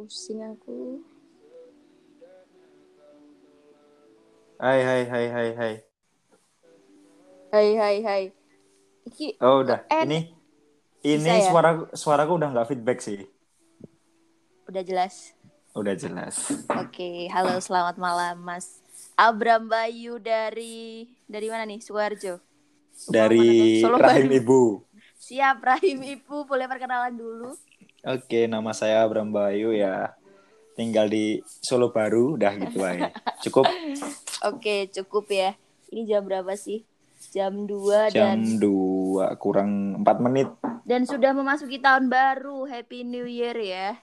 Pusing aku. Hai hai hai hai hai. Hai hai hai. Iki Oh udah. Eh, ini bisa ini ya? suara suaraku udah nggak feedback sih. udah jelas. Udah jelas. Oke, halo selamat malam Mas Abram Bayu dari dari mana nih? Mana Dari rahim ibu. Siap Rahim Ibu, boleh perkenalan dulu. Oke, nama saya Abram Bayu ya. Tinggal di Solo Baru, udah gitu aja. Cukup Oke, cukup ya. Ini jam berapa sih? Jam 2 jam dan 2 kurang 4 menit. dan sudah memasuki tahun baru. Happy New Year ya.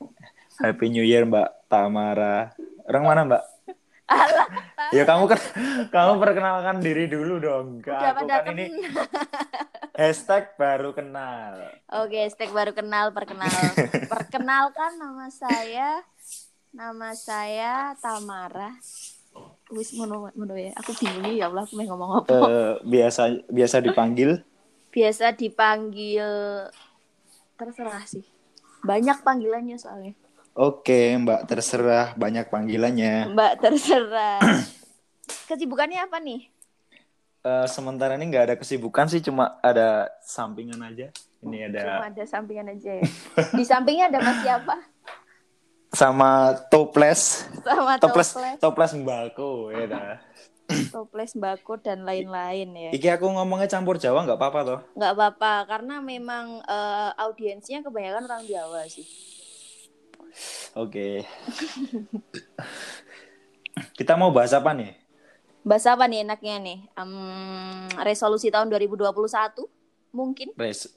Happy New Year Mbak Tamara. Orang mana Mbak? Alah, Ya kamu kan kamu perkenalkan diri dulu dong. Ke udah aku pada kan ini hashtag baru kenal. Oke, stek baru kenal, perkenal. Perkenalkan nama saya. Nama saya Tamara. Wis ngono ya. Aku bingung ya Allah aku mau ngomong apa. Eh, biasa biasa dipanggil Biasa dipanggil terserah sih. Banyak panggilannya soalnya. Oke, Mbak terserah banyak panggilannya. Mbak terserah. Kesibukannya apa nih? Eh, sementara ini nggak ada kesibukan sih, cuma ada sampingan aja. Ini ada Cuma ada sampingan aja ya. Di sampingnya ada Mas siapa? sama toples, Sama toples, toples, toples mbako ya dah. toples bako dan lain-lain ya. Iki aku ngomongnya campur Jawa nggak apa-apa toh? nggak apa-apa karena memang eh, audiensnya kebanyakan orang Jawa sih. Oke. Kita mau bahas apa nih? Bahas apa nih enaknya nih? Em, resolusi tahun 2021 mungkin? Res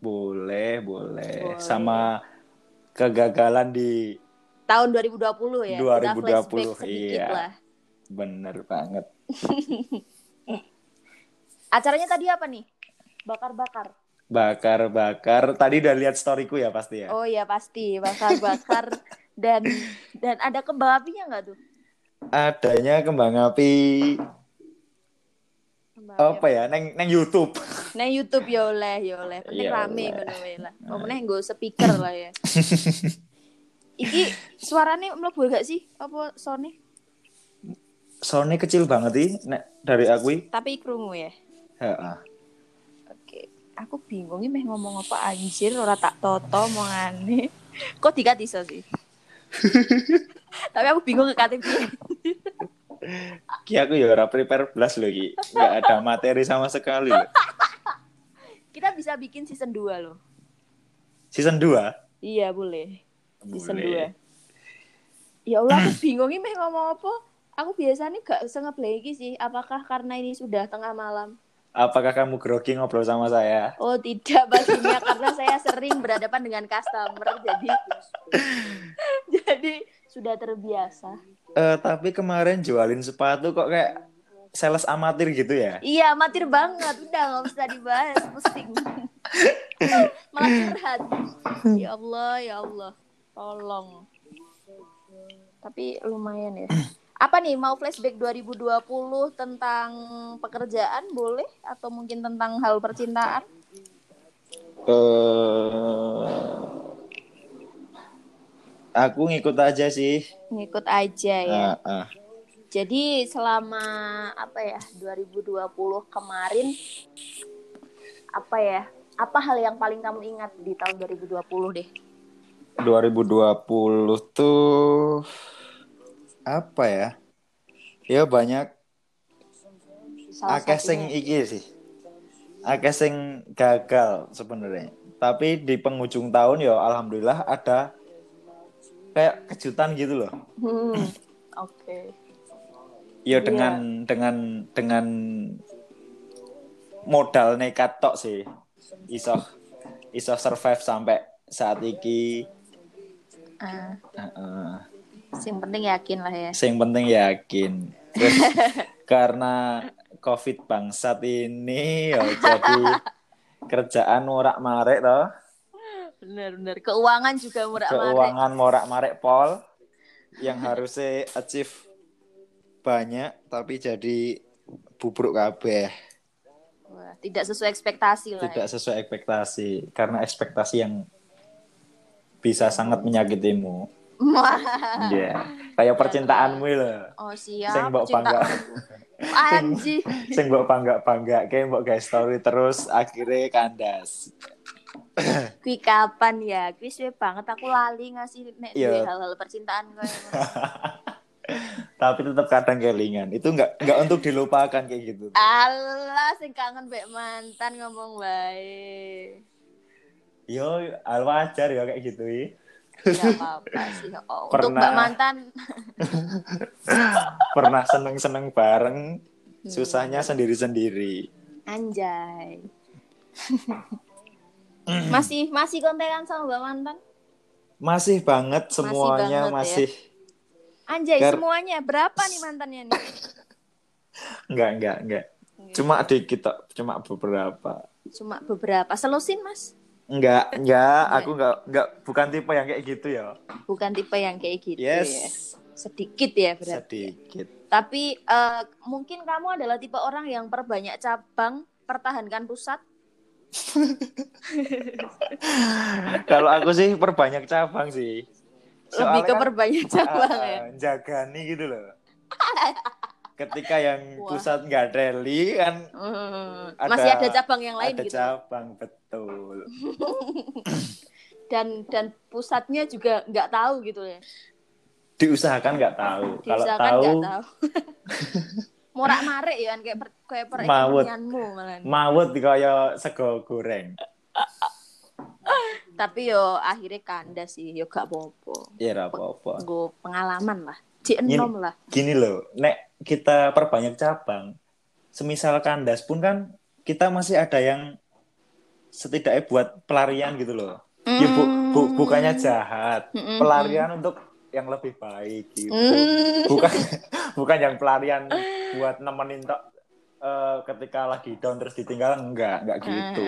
boleh, boleh. Boleh. Sama kegagalan di Tahun 2020 ya. Kita 2020, flashback sedikit iya. lah. bener banget. Acaranya tadi apa nih? Bakar-bakar. Bakar-bakar. Tadi udah lihat storyku ya pasti ya. Oh iya pasti bakar-bakar dan dan ada kembang apinya nggak tuh? Adanya kembang api Kembang apa ya? Neng neng YouTube. Nang YouTube ya oleh ya oleh. Penting Ya rame ngono wae lah. Pokoknya nggo speaker lah ya. Iki suaranya mlebu gak sih? Apa sone? Soundnya kecil banget sih nek dari aku. Tapi krungu ya. Heeh. Aku bingung ini meh ngomong apa anjir ora tak toto omongane. Kok dikat iso sih? Tapi aku bingung ke KTP. Ki aku ya ora prepare blas loh Ki. Nggak ada materi sama sekali loh. Kita bisa bikin season 2 loh. Season 2? Iya, boleh. Season. 2. Ya Allah, aku bingung ini meh ngomong apa. Aku biasanya gak sengaja lagi sih. Apakah karena ini sudah tengah malam? Apakah kamu grogi ngobrol sama saya? Oh tidak pastinya karena saya sering berhadapan dengan customer jadi jadi sudah terbiasa. Eh tapi kemarin jualin sepatu kok kayak sales amatir gitu ya? Iya amatir banget udah nggak usah dibahas pusing. Malah curhat. Ya Allah ya Allah tolong. Tapi lumayan ya. Apa nih mau flashback 2020 tentang pekerjaan boleh atau mungkin tentang hal percintaan? Eh aku ngikut aja sih. Ngikut aja ya. Ah, ah. Jadi selama apa ya 2020 kemarin apa ya? Apa hal yang paling kamu ingat di tahun 2020 deh? 2020 tuh apa ya? Ya banyak akeh sing iki sih. Akeh sing gagal sebenarnya. Tapi di penghujung tahun ya alhamdulillah ada kayak kejutan gitu loh. Hmm, Oke. Ya Iya. dengan dengan dengan modal nekat tok sih. Iso iso survive sampai saat iki. Ah, Heeh. Yang penting yakin lah ya. Yang penting yakin. Terus karena COVID bangsat ini ya jadi kerjaan morak marek toh. Benar-benar. Keuangan juga murah Keuangan morak marek pol yang harusnya achieve banyak tapi jadi bubruk kabeh. Wah, tidak sesuai ekspektasi lah. Tidak Ya. sesuai ekspektasi karena ekspektasi yang bisa sangat menyakitimu. Iya. Kayak percintaanmu loh. Oh Sing siap. mbok bangga. Anji. Sing mbok bangga-bangga kayak mbok guys story terus akhirnya kandas. Kui kapan ya? Kui suwe banget aku lali ngasih nek Iya. hal-hal percintaan kowe. Tapi tetap kadang kelingan. Itu nggak nggak untuk dilupakan kayak gitu. Allah sing kangen mbek mantan ngomong bae. Yo, al wajar ya kayak gitu ya. Ya apa-apa sih. Oh, untuk Pernah. mbak mantan Pernah seneng-seneng bareng, Hmm. susahnya sendiri-sendiri. anjay. masih masih kontekan sama mbak mantan? Masih banget semuanya banget ya. masih Anjay, Gar- semuanya berapa nih mantannya nih? enggak enggak enggak. Cuma dikit cuma beberapa. Cuma beberapa. Selusin, Mas. Enggak, enggak, Enggak. aku enggak enggak bukan tipe yang kayak gitu ya. Bukan tipe yang kayak gitu ya. Yes, Sedikit ya berarti. sedikit. Tapi eh, mungkin kamu adalah tipe orang yang perbanyak cabang, pertahankan pusat. Kalau aku sih perbanyak cabang sih. Lebih ke kan, perbanyak cabang ah, ya. ah, Jagani gitu loh. Ketika yang Wah. pusat nggak rally kan Hmm, Ada- Masih ada cabang yang lain ada gitu. cabang betul. Dan dan pusatnya juga nggak tahu gitu ya. Diusahakan nggak tahu. Kalau Diusahakan tahu nggak tahu. Morak marik ya kan kayak per, kayak Mawut. perekonomianmu malah. mawut kaya sego goreng. Tapi yo akhirnya kandas sih, yo gak apa-apa. Ya ora apa-apa. Gue pengalaman lah. Cik enom lah. Gini loh, nek kita perbanyak cabang, semisal kandas pun kan kita masih ada yang setidaknya buat pelarian gitu loh. Ya bu, bu- bukannya jahat, Mm-mm. pelarian untuk yang lebih baik gitu. Hmm. Bukan bukan yang pelarian buat nemenin tok eh, ketika lagi down terus ditinggal enggak, enggak gitu.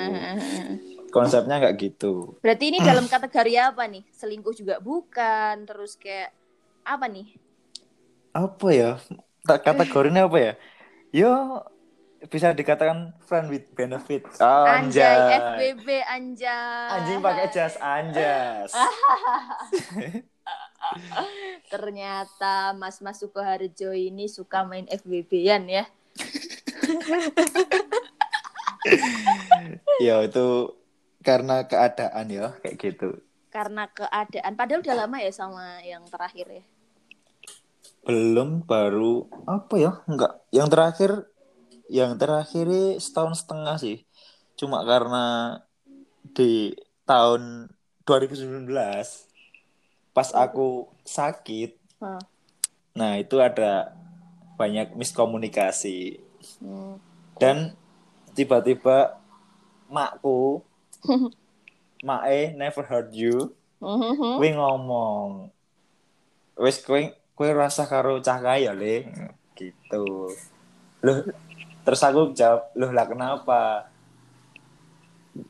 Konsepnya enggak gitu. Berarti ini dalam kategori apa nih? Selingkuh juga bukan, terus kayak apa nih? Apa ya? Kategorinya apa ya? Yo bisa dikatakan friend with benefit. Anjay, Anjay. FBB anjay. Anjing pakai jas anjas. Ternyata Mas-mas Sukoharjo ini suka main FBB-an ya. ya itu karena keadaan ya kayak gitu. Karena keadaan. Padahal udah lama ya sama yang terakhir ya. Belum baru apa ya? Enggak. Yang terakhir yang terakhir setahun setengah sih. Cuma karena di tahun 2019 pas aku sakit, Hah. nah itu ada banyak miskomunikasi Hmm. dan tiba-tiba makku Mae never heard you Mhm. Kowe ngomong wis kowe kowe rasa karo cah kaya le gitu loh terus aku jawab loh lah kenapa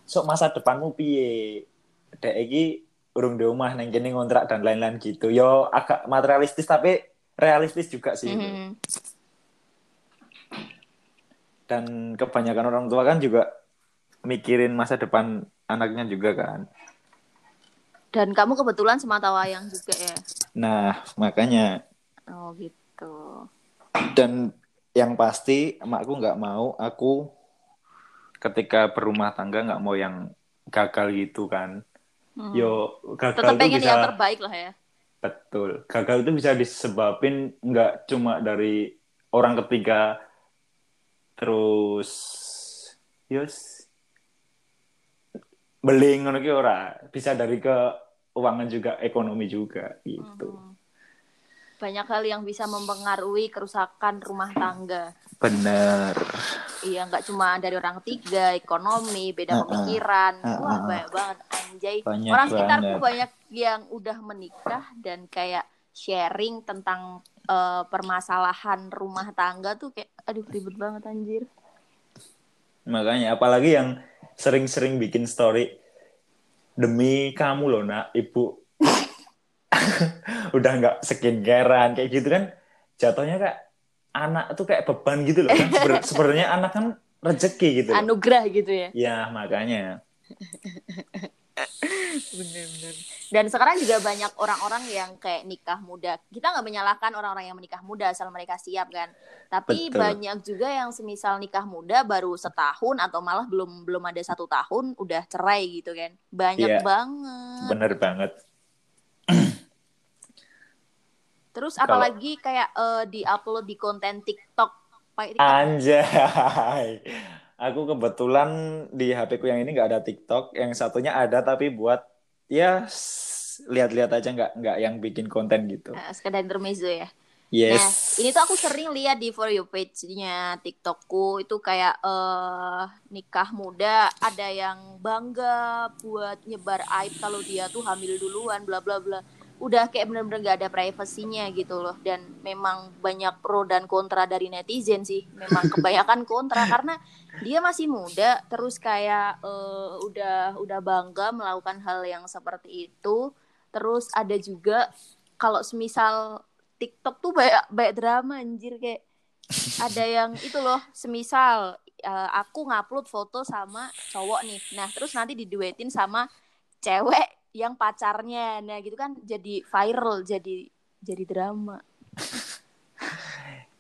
sok masa depanmu piye dek iki urung di rumah neng kene ngontrak dan lain-lain gitu yo agak materialistis tapi realistis juga sih itu. Mhm. dan kebanyakan orang tua kan juga mikirin masa depan anaknya juga kan Dan kamu kebetulan semata wayang juga ya. nah makanya Oh gitu. dan yang pasti emakku nggak mau aku ketika berumah tangga nggak mau yang gagal gitu kan Hmm. yo gagal Tetap itu pengen bisa yang terbaik lah ya. betul gagal itu bisa disebabin nggak cuma dari orang ketiga terus yos beli ngono ora bisa dari keuangan juga ekonomi juga gitu Mhm. Banyak hal yang bisa mempengaruhi kerusakan rumah tangga. bener Iya, nggak cuma dari orang ketiga, ekonomi, beda Ah, ah. pemikiran. Ah, Wah, ah, ah. banyak banget anjay. Banyak orang sekitarku banget. banyak yang udah menikah dan kayak sharing tentang eh, permasalahan rumah tangga tuh kayak aduh ribet banget anjir. Makanya apalagi yang sering-sering bikin story demi kamu loh nak ibu udah nggak skincarean kayak gitu kan jatuhnya kayak anak tuh kayak beban gitu loh kan Seber- sebenarnya anak kan rezeki gitu loh. Anugerah gitu ya. ya makanya Bener-bener. Dan sekarang juga banyak orang-orang yang kayak nikah muda. Kita nggak menyalahkan orang-orang yang menikah muda asal mereka siap kan. Tapi Betul. banyak juga yang semisal nikah muda baru setahun atau malah belum belum ada satu tahun udah cerai gitu kan. Banyak Iya. banget. Bener banget. Terus Kalau- apalagi kayak eh, di-upload di konten TikTok. Anjay. Aku kebetulan di HP ku yang ini nggak ada TikTok, yang satunya ada tapi buat ya lihat-lihat aja nggak nggak yang bikin konten gitu. Eh, sekedar intermezzo ya. Yes. Nah, ini tuh aku sering lihat di For You page-nya TikTokku itu kayak eh nikah muda ada yang bangga buat nyebar aib kalau dia tuh hamil duluan bla bla bla. Udah kayak bener-bener gak ada privasinya gitu loh dan memang banyak pro dan kontra dari netizen sih. Memang kebanyakan kontra karena dia masih muda terus kayak eh, udah udah bangga melakukan hal yang seperti itu. Terus ada juga kalau semisal TikTok tuh banyak banyak drama anjir kayak ada yang itu loh semisal eh, aku ngupload foto sama cowok nih nah terus nanti diduetin sama cewek yang pacarnya nah gitu kan jadi viral jadi jadi drama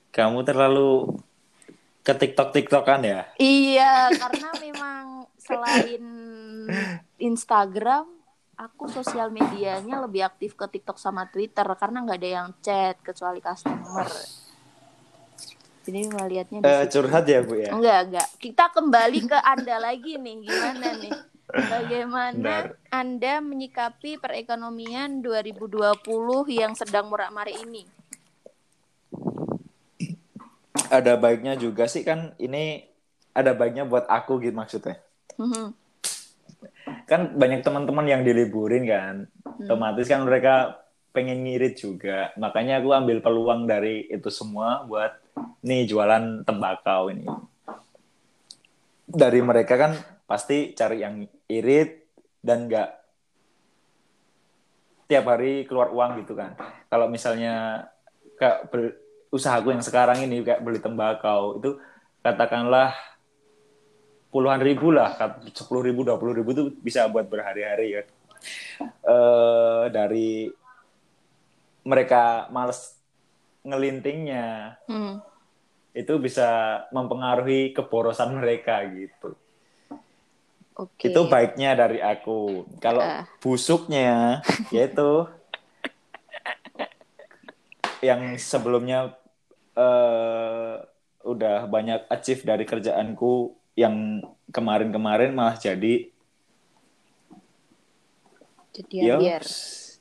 Kamu terlalu ke TikTok TikTokan ya? iya karena memang selain Instagram aku sosial medianya lebih aktif ke TikTok sama Twitter karena nggak ada yang chat kecuali customer jadi ngelihatnya di Eh, curhat ya bu ya? Enggak, enggak. Kita kembali ke Anda lagi nih. Gimana nih? Bagaimana Benar. Anda menyikapi perekonomian 2020 yang sedang murak-marik ini? Ada baiknya juga sih kan ini ada baiknya buat aku gitu maksudnya. Mhm. Kan banyak teman-teman yang diliburin kan, otomatis kan mereka pengen ngirit juga. Makanya aku ambil peluang dari itu semua buat nih jualan tembakau ini. Dari mereka kan pasti cari yang irit dan nggak tiap hari keluar uang gitu kan. Kalau misalnya kayak ber- usahaku yang sekarang ini kayak beli tembakau itu katakanlah puluhan ribu lah, sepuluh ribu, dua puluh ribu itu bisa buat berhari-hari ya. Eh dari mereka males ngelintingnya Hmm. itu bisa mempengaruhi keborosan mereka gitu. Oke. Itu baiknya dari aku. Kalau Ah. busuknya yaitu yang sebelumnya eh udah banyak achieve dari kerjaanku yang kemarin-kemarin malah jadi Jadi ya biar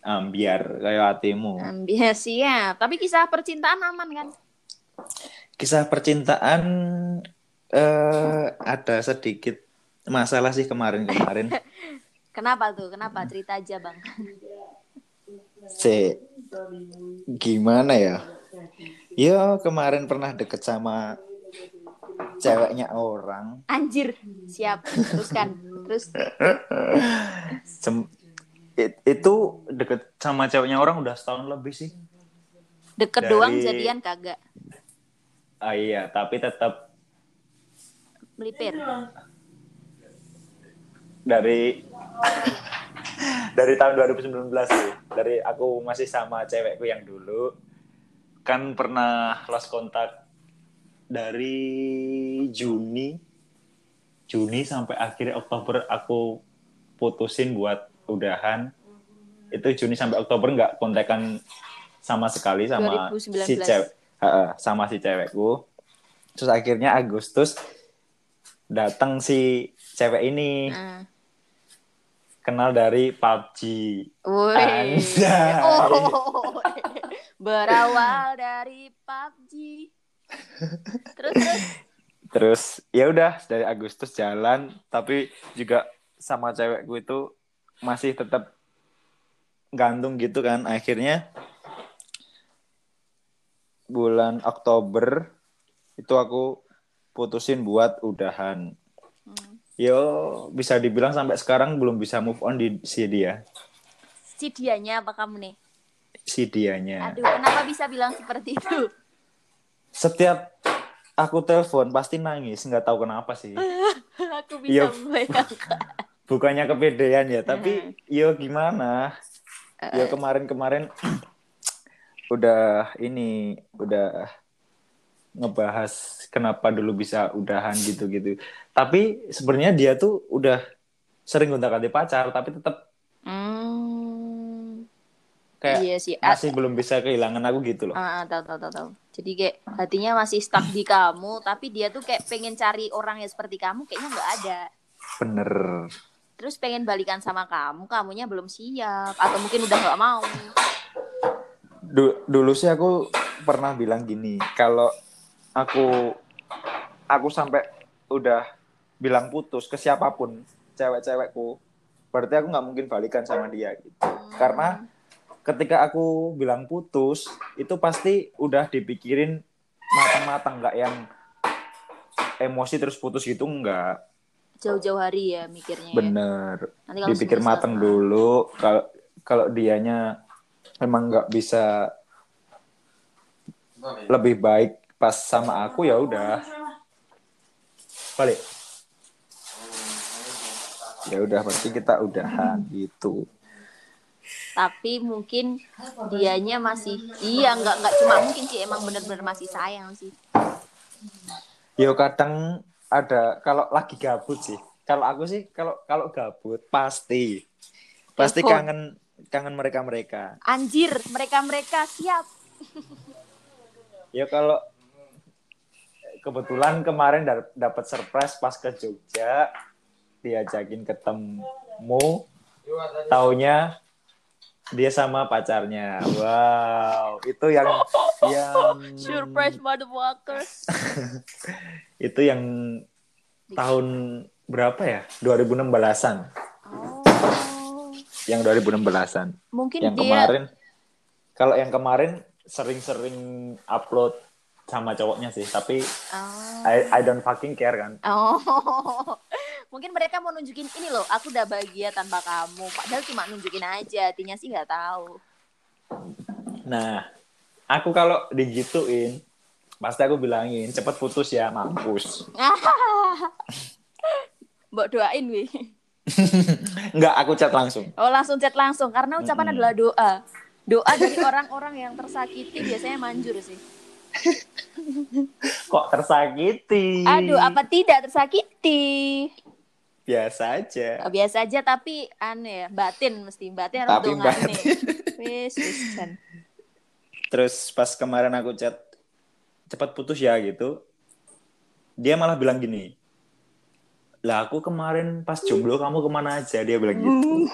ambiar kayak hatimu. ambil siap. Tapi kisah percintaan aman kan? Kisah percintaan eh ada sedikit masalah sih kemarin-kemarin. Kenapa tuh? Kenapa? Cerita aja, Bang. C gimana ya? Ya kemarin pernah deket sama ceweknya orang. Anjir. Siap. Teruskan. Terus Sem- it- itu deket sama ceweknya orang udah setahun lebih sih. deket Dari- doang jadian kagak. Ah iya, tapi tetap Melipir. Dari dari tahun 2019 sih. Dari aku masih sama cewekku yang dulu kan pernah lost kontak dari Juni Juni sampai akhirnya Oktober aku putusin buat udahan. Itu Juni sampai Oktober nggak kontekan sama sekali sama 2019. si cewek sama si cewekku. Terus akhirnya Agustus datang si cewek ini Nah. Kenal dari PUBG. Woi. Anjay. Oh. Berawal dari PUBG. Terus terus. Terus ya udah dari Agustus jalan, tapi juga sama cewekku itu masih tetap gantung gitu kan. Akhirnya bulan Oktober itu aku putusin buat udahan. Yo bisa dibilang sampai sekarang belum bisa move on di si dia, Si dianya apa kamu nih? si dianya. Aduh, kenapa bisa bilang seperti itu? Setiap aku telepon pasti nangis, nggak tahu kenapa sih. Aku bisa membayangkan. bukannya kepedean ya tapi Hmm. yo gimana Eh, yo kemarin-kemarin udah ini udah ngebahas kenapa dulu bisa udahan gitu-gitu tapi sebenarnya dia tuh udah sering gonta-ganti pacar tapi tetap hmm, kayak iya sih. Masih belum bisa kehilangan aku gitu loh ah, ah, tahu tahu tahu tahu. Jadi kayak hatinya masih stuck di kamu, tapi dia tuh kayak pengen cari orang yang seperti kamu, kayaknya nggak ada. bener Terus pengen balikan sama kamu, kamunya belum siap, atau mungkin udah nggak mau. Du- dulu sih aku pernah bilang gini kalau aku aku sampai udah bilang putus ke siapa pun cewek-cewekku berarti aku nggak mungkin balikan sama dia gitu karena ketika aku bilang putus itu pasti udah dipikirin matang-matang nggak yang emosi terus putus gitu nggak jauh-jauh hari ya mikirnya. ya. bener Nanti kalau dipikir matang dulu kalau kalau dianya emang nggak bisa lebih baik pas sama aku ya udah balik ya udah berarti kita udahan gitu Tapi mungkin dianya masih, iya nggak nggak cuma mungkin sih, emang bener-bener masih sayang sih. yo kadang ada kalau lagi gabut sih kalau aku sih kalau kalau gabut pasti pasti Telepon. kangen kangen mereka mereka Anjir, mereka-mereka siap. ya kalau kebetulan kemarin da- dapat surprise pas ke Jogja. Diajakin ketemu. Taunya dia sama pacarnya. Wow itu yang yang Surprise motherfuckers. itu yang tahun berapa ya? 2016an Oh, yang 2016an mungkin yang dia kemarin kalau yang kemarin sering-sering upload sama cowoknya sih tapi Oh. I, I don't fucking care kan Oh, mungkin mereka mau nunjukin ini loh, aku udah bahagia tanpa kamu. Padahal cuma nunjukin aja, hatinya sih nggak tahu. Nah, aku kalau digituin, pasti aku bilangin cepet putus ya, mampus. Mbok doain wih. Enggak, aku chat langsung. Oh langsung chat langsung karena ucapan Mm-mm. adalah doa. Doa dari orang-orang yang tersakiti biasanya manjur sih. Kok tersakiti? Aduh, apa tidak tersakiti? Biasa aja. Oh, biasa aja tapi aneh ya, batin mesti batin harus Tapi batin. Wis. Terus pas kemarin aku chat cepet putus ya gitu, dia malah bilang gini, lah aku kemarin pas jomblo kamu ke mana aja dia bilang gitu.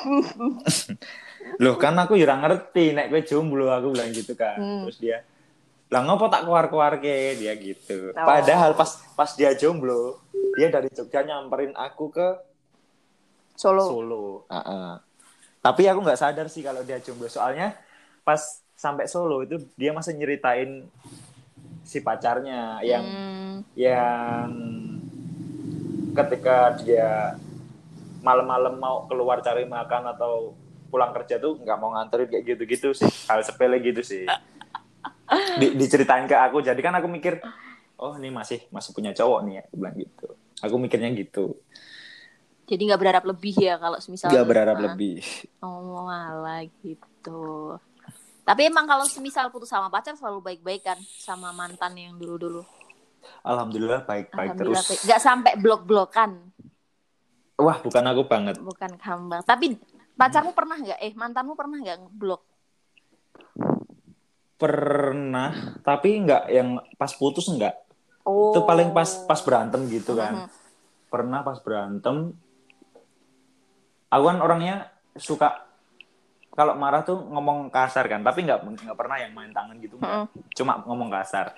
Loh kan aku ya ora ngerti nek kowe jomblo aku bilang gitu kan. Hmm. Terus dia lah ngopo tak keluar-keluar ke dia gitu. Oh. Padahal pas pas dia jomblo, dia dari Jogja nyamperin aku ke Solo. Solo. Heeh. Tapi aku nggak sadar sih kalau dia jomblo. Soalnya pas sampai Solo itu dia masih nyeritain si pacarnya yang Hmm, yang ketika dia malam-malam mau keluar cari makan atau pulang kerja tuh nggak mau nganterin kayak gitu-gitu sih hal sepele gitu sih Di- diceritain ke aku jadi kan aku mikir oh ini masih masih punya cowok nih ya aku bilang gitu aku mikirnya gitu jadi nggak berharap lebih ya kalau semisal nggak berharap Ah, lebih Oh malah gitu. Tapi emang kalau semisal putus sama pacar selalu baik-baik kan sama mantan yang dulu-dulu. alhamdulillah baik-baik terus baik. Nggak sampai blok-blokan, wah bukan aku banget bukan kambang. Tapi pacarmu pernah nggak? Eh mantanmu pernah nggak blok? Pernah tapi nggak yang pas putus nggak Oh. itu paling pas pas berantem gitu kan Mhm. pernah pas berantem aku kan orangnya suka kalau marah tuh ngomong kasar kan tapi nggak nggak pernah yang main tangan gitu. Mm-mm. cuma ngomong kasar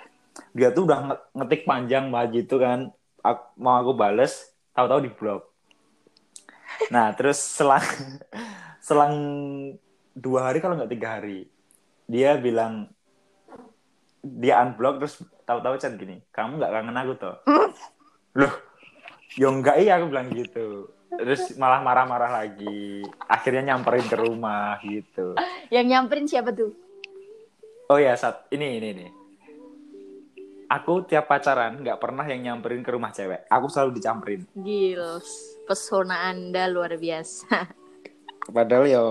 dia tuh udah nge- ngetik panjang banget gitu kan Ak- mau aku bales tahu-tahu di blok nah terus selang selang dua hari kalau nggak tiga hari dia bilang dia unblock terus tahu-tahu chat gini kamu nggak kangen aku toh loh ya enggak iya aku bilang gitu terus malah marah-marah lagi akhirnya nyamperin ke rumah gitu Yang nyamperin siapa tuh? oh ya saat ini ini ini aku tiap pacaran nggak pernah yang nyamperin ke rumah cewek. Aku selalu dicamperin. Gils, pesona Anda luar biasa. Padahal ya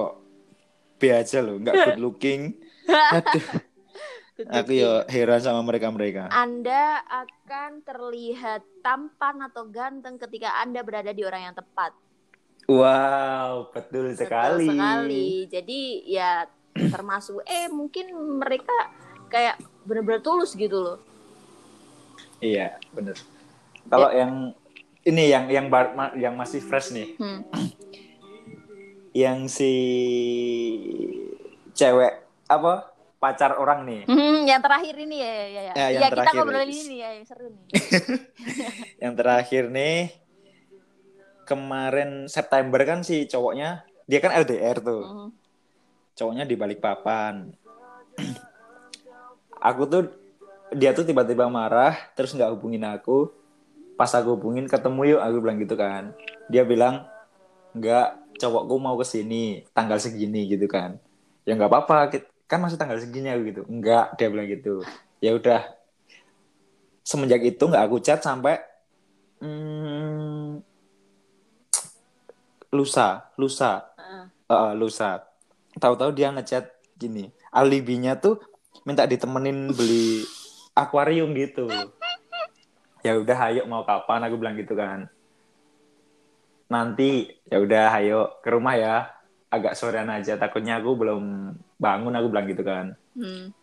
B aja loh, nggak good looking. Aduh, aku ya heran sama mereka-mereka. Anda akan terlihat tampan atau ganteng ketika Anda berada di orang yang tepat. Wow, betul sekali. Betul sekali. Jadi ya termasuk eh mungkin mereka kayak benar-benar tulus gitu loh. Iya, bener. Kalau yang ini yang yang bar- yang masih fresh nih, Hmm. yang si cewek apa pacar orang nih, Hmm, yang terakhir ini ya ya ya. Ya, Ya, yang kita terakhir. ngobrolin ini ya yang seru nih. yang terakhir nih kemarin September kan si cowoknya dia kan LDR tuh, Hmm. cowoknya di Balikpapan. aku tuh dia tuh tiba-tiba marah terus nggak hubungin aku pas aku hubungin ketemu yuk aku bilang gitu kan dia bilang nggak cowokku mau ke sini tanggal segini gitu kan ya nggak apa-apa kan masih tanggal segini aku gitu. Nggak dia bilang gitu. Ya udah. Semenjak itu nggak aku chat sampai hmm, lusa lusa. Heeh. Heeh, lusa. Tahu-tahu dia ngechat gini. Alibinya tuh minta ditemenin beli akuarium gitu. Ya udah ayo mau kapan? Aku bilang gitu kan. Nanti ya udah ayo ke rumah ya agak sorean aja. Takutnya aku belum bangun aku bilang gitu kan. Hmm.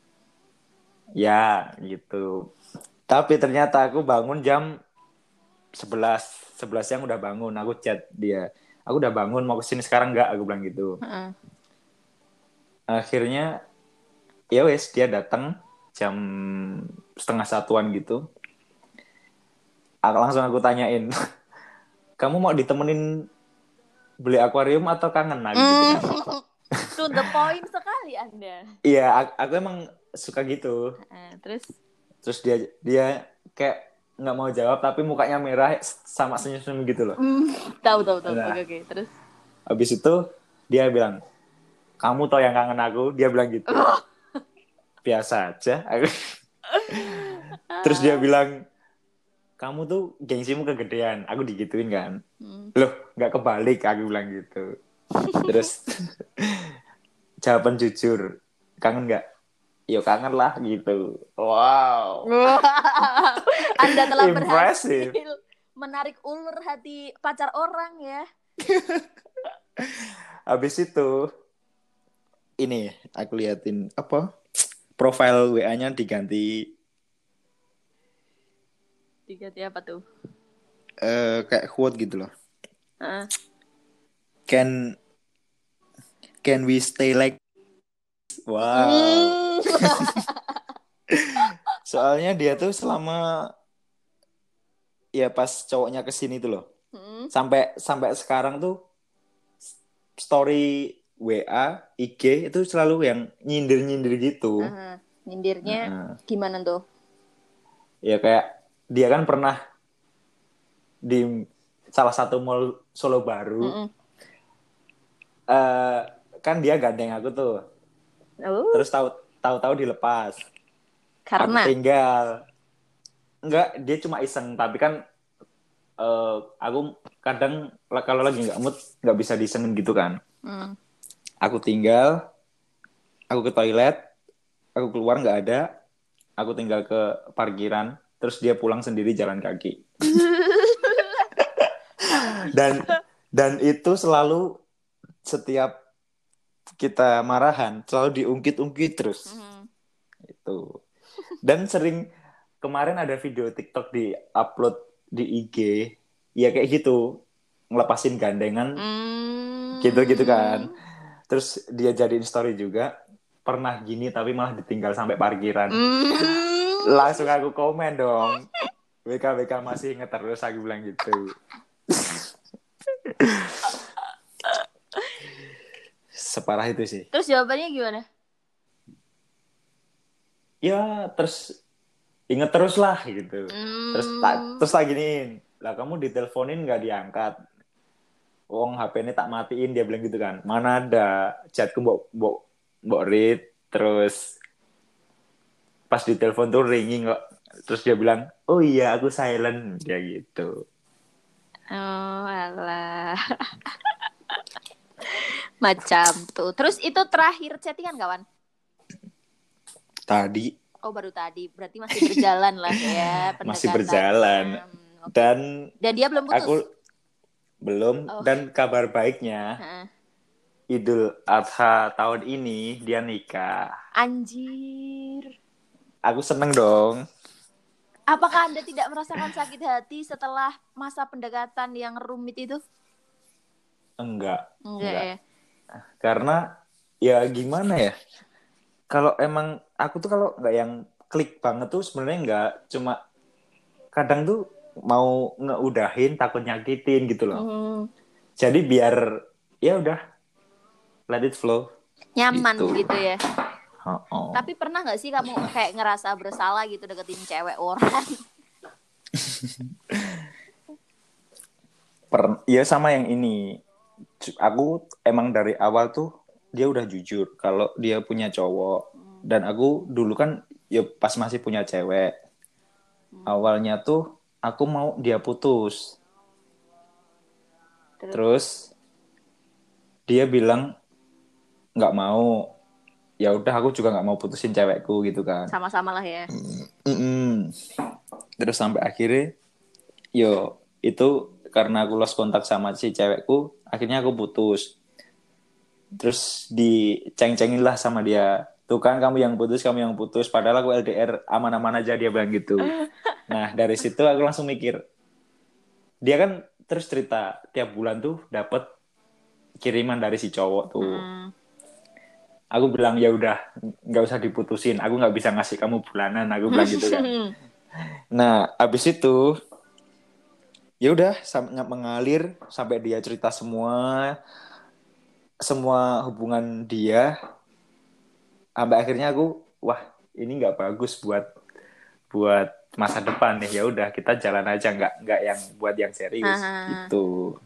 ya gitu. Tapi ternyata aku bangun jam 11 11 siang udah bangun. Aku chat dia. Aku udah bangun mau ke sini sekarang nggak? Aku bilang gitu. Heeh. akhirnya ya wes dia datang jam setengah satuan gitu. Aku- langsung aku tanyain kamu mau ditemenin beli akuarium atau kangen lagi gitu kan. To the point sekali Anda. iya aku, aku emang suka gitu Heeh, terus terus dia dia kayak nggak mau jawab tapi mukanya merah sama senyum-senyum gitu loh hmm, tahu tahu tahu. Nah. Oke oke. Terus habis itu dia bilang kamu tau yang kangen aku dia bilang gitu biasa aja terus dia bilang kamu tuh gengsimu kegedean aku digituin kan Hmm. loh nggak kebalik aku bilang gitu terus jawaban jujur kangen nggak Yo kangen lah gitu wow Wow. Anda telah Impressive. berhasil menarik ulur hati pacar orang ya. habis itu ini aku liatin apa profil WA-nya diganti Diganti apa tuh? eh, kayak quote gitu loh Heeh. can can we stay like wow Hmm. soalnya dia tuh selama ya pas cowoknya ke sini tuh loh Hmm. sampai sampai sekarang tuh story WA IG itu selalu yang nyindir nyindir gitu Aha. Nyindirnya Heeh. gimana tuh? ya kayak dia kan pernah di salah satu mall Solo baru. Eh kan dia gandeng aku tuh. Oh, terus tahu tahu-tahu dilepas. Karena? Aku tinggal. Enggak dia cuma iseng. Tapi kan eh, aku kadang kalau lagi nggak mood nggak bisa disengin gitu kan. Hmm. aku tinggal aku ke toilet aku keluar nggak ada aku tinggal ke parkiran terus dia pulang sendiri jalan kaki. Dan dan itu selalu setiap kita marahan selalu diungkit-ungkit terus. Hmm. itu. Dan sering kemarin ada video TikTok di upload di IG ya kayak gitu. Ngelepasin gandengan. Hmm. gitu-gitu kan. Terus dia jadiin story juga. Pernah gini tapi malah ditinggal sampai parkiran. Hmm. Langsung aku komen dong. BK BK masih inget terus aku bilang gitu. Separah itu sih. Terus jawabannya gimana? ya terus inget terus lah gitu. Hmm. terus tak terus tak giniin lah kamu diteleponin nggak diangkat? Wong HP ini tak matiin dia bilang gitu kan. Mana ada chatku mbok mbok mbok read terus pas ditelepon tuh ringing kok terus dia bilang oh iya aku silent dia gitu Oh, alah. Macam tuh. Terus itu terakhir chattingan kawan? tadi Oh, baru tadi. Berarti masih berjalan lah ya Masih berjalan. Hmm, oke. dan Dan dia belum putus. aku belum Oh. dan kabar baiknya. Idul Adha tahun ini dia nikah Anjir. Aku seneng dong Apakah Anda tidak merasakan sakit hati setelah masa pendekatan yang rumit itu? enggak Enggak, Enggak. ya. karena ya gimana ya kalau emang aku tuh kalau nggak yang klik banget tuh sebenarnya nggak cuma kadang tuh mau ngeudahin takut nyakitin gitu loh Hmm, jadi biar ya udah let it flow nyaman Gitu. gitu ya. Oh, oh. Tapi pernah nggak sih kamu kayak ngerasa bersalah gitu deketin cewek orang? Per- ya sama yang ini aku emang dari awal tuh dia udah jujur kalau dia punya cowok dan aku dulu kan ya pas masih punya cewek awalnya tuh aku mau dia putus Terus? terus dia bilang nggak mau ya udah aku juga nggak mau putusin cewekku gitu kan Sama-sama lah ya. Mm-mm. Terus sampai akhirnya, yo itu karena aku lost kontak sama si cewekku, akhirnya aku putus. Terus diceng-cengin lah sama dia. Tuh kan kamu yang putus, kamu yang putus. Padahal aku LDR aman-aman aja dia bilang gitu. Nah dari situ aku langsung mikir, dia kan terus cerita tiap bulan tuh dapat kiriman dari si cowok tuh Hmm. Aku bilang ya udah nggak usah diputusin. Aku nggak bisa ngasih kamu bulanan aku bilang gitu kan. Nah abis itu ya udah mengalir sampai dia cerita semua semua hubungan dia. Sampai akhirnya aku wah ini nggak bagus buat buat masa depan nih. Ya udah kita jalan aja nggak nggak yang buat yang serius Ah. gitu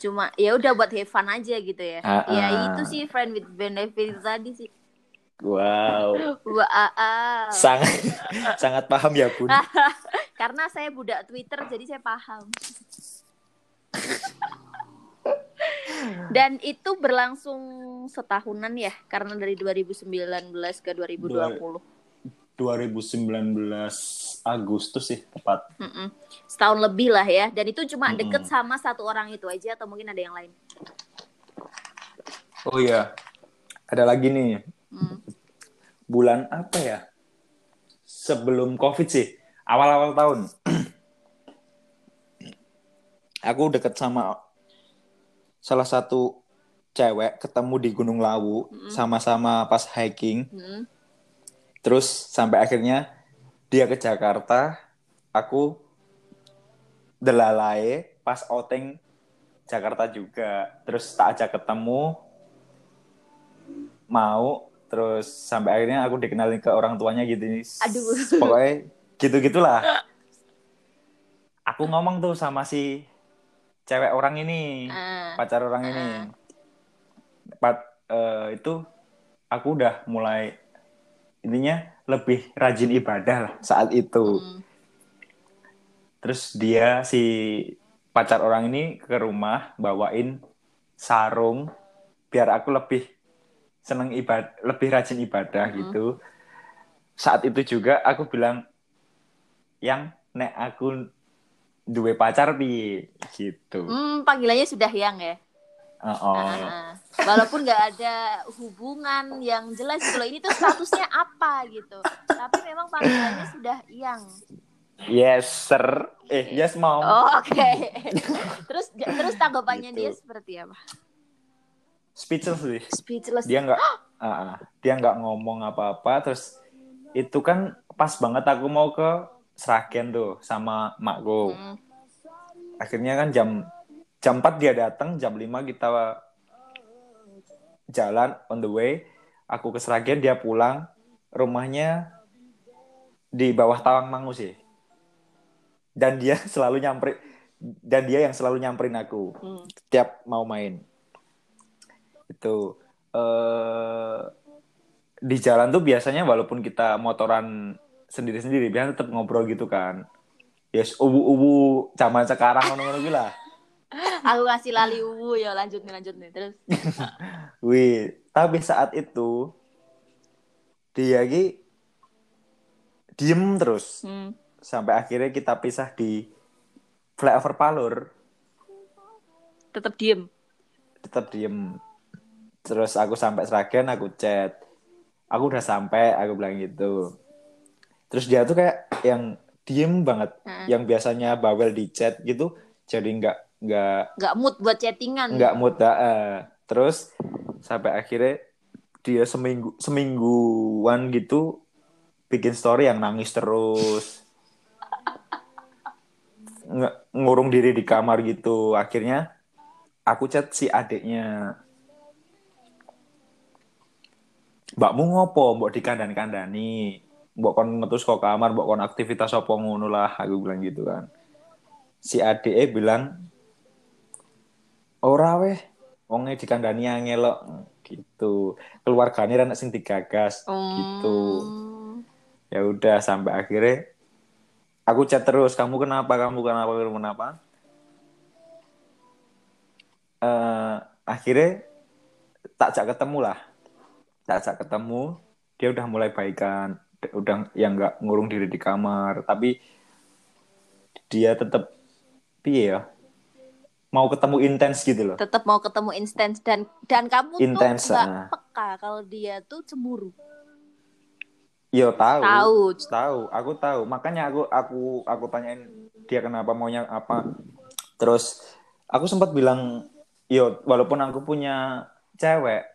Cuma ya udah buat have fun aja gitu ya. Ah, Ya ah. itu sih friend with benefit tadi sih. wow Wah, ah, ah. sangat sangat paham ya bun Karena saya budak Twitter jadi saya paham. Dan itu berlangsung setahunan ya karena dari 2019 ke 2020. 2019 Agustus sih tepat. Mm-mm. Setahun lebih lah ya. Dan itu cuma Mm-mm. deket sama satu orang itu aja atau mungkin ada yang lain. Oh iya, ada lagi nih Hmm. bulan apa ya? Sebelum COVID sih, awal-awal tahun. Aku deket sama salah satu cewek ketemu di Gunung Lawu sama-sama pas hiking. Mm. Terus sampai akhirnya dia ke Jakarta, aku delalai pas outing Jakarta juga. Terus tak ajak ketemu, mau, terus sampai akhirnya aku dikenalin ke orang tuanya gitu. Aduh. Pokoknya gitu-gitulah. Aku ngomong tuh sama si cewek orang ini, Ah. pacar orang ini. Pat, eh, itu aku udah mulai intinya lebih rajin ibadah lah saat itu. Mm. Terus dia si pacar orang ini ke rumah bawain sarung biar aku lebih seneng ibadah, lebih rajin ibadah Mhm. gitu. Saat itu juga aku bilang yang nek aku duwe pacar bi gitu. Hmm, panggilannya sudah yang ya. Oh, Ah, Walaupun nggak ada hubungan yang jelas gitu loh. Ini tuh statusnya apa gitu. Tapi memang panggilannya sudah yang. Yes, sir. Eh, yes, mom. Oh, oke. terus terus tanggapannya Gitu. dia seperti apa? Speechless sih. Speechless. dia nggak ah, ah. dia nggak ngomong apa-apa terus itu kan pas banget aku mau ke Sragen tuh sama makku Hmm. akhirnya kan jam jam 4 dia datang jam 5 kita jalan on the way. Aku ke Sragen dia pulang. Rumahnya di bawah Tawang Mangu sih. Dan dia selalu nyamperin dan dia yang selalu nyamperin aku. Hmm. tiap mau main. Itu eh di jalan tuh biasanya walaupun kita motoran sendiri-sendiri biasanya tetap ngobrol gitu kan. Yes ubu-ubu zaman sekarang ngono-ngono gitu lah Aku kasih lali uwu ya lanjut nih lanjut nih terus. wih tapi saat itu dia ki diem terus Hmm. sampai akhirnya kita pisah di flyover Palur Tetap diem. tetap diem terus aku sampai Sragen aku chat aku udah sampai aku bilang gitu terus dia tuh kayak yang diem banget Heeh. yang biasanya bawel di chat gitu jadi nggak nggak Nggak mood buat chattingan. nggak mood eh. terus sampai akhirnya dia seminggu semingguan gitu bikin story yang nangis terus. Nge- ngurung diri di kamar gitu. Akhirnya aku chat si adiknya. Mbakmu ngopo? Mbok dikandan-kandani. Mbok kon metu saka kamar mbok kon aktivitas apa ngono lah aku bilang gitu kan. Si adiknya bilang ora weh. Wonge dikandani angelok gitu. Keluargane anak sing digagas Hmm. gitu ya udah sampai akhirnya aku chat terus kamu kenapa? Kamu kenapa? Kamu kenapa? Eh akhirnya tak jak ketemu lah. Tak jak ketemu dia udah mulai baikan. Udah yang nggak ngurung diri di kamar. Tapi dia tetap piye ya mau ketemu intens gitu loh Tetap mau ketemu instan dan dan kamu Intens, tuh nggak ah. peka kalau dia tuh cemburu. Yo tahu. Tahu. Tahu, aku tahu. Makanya aku aku aku tanyain dia kenapa maunya apa. Terus aku sempat bilang, yo walaupun aku punya cewek,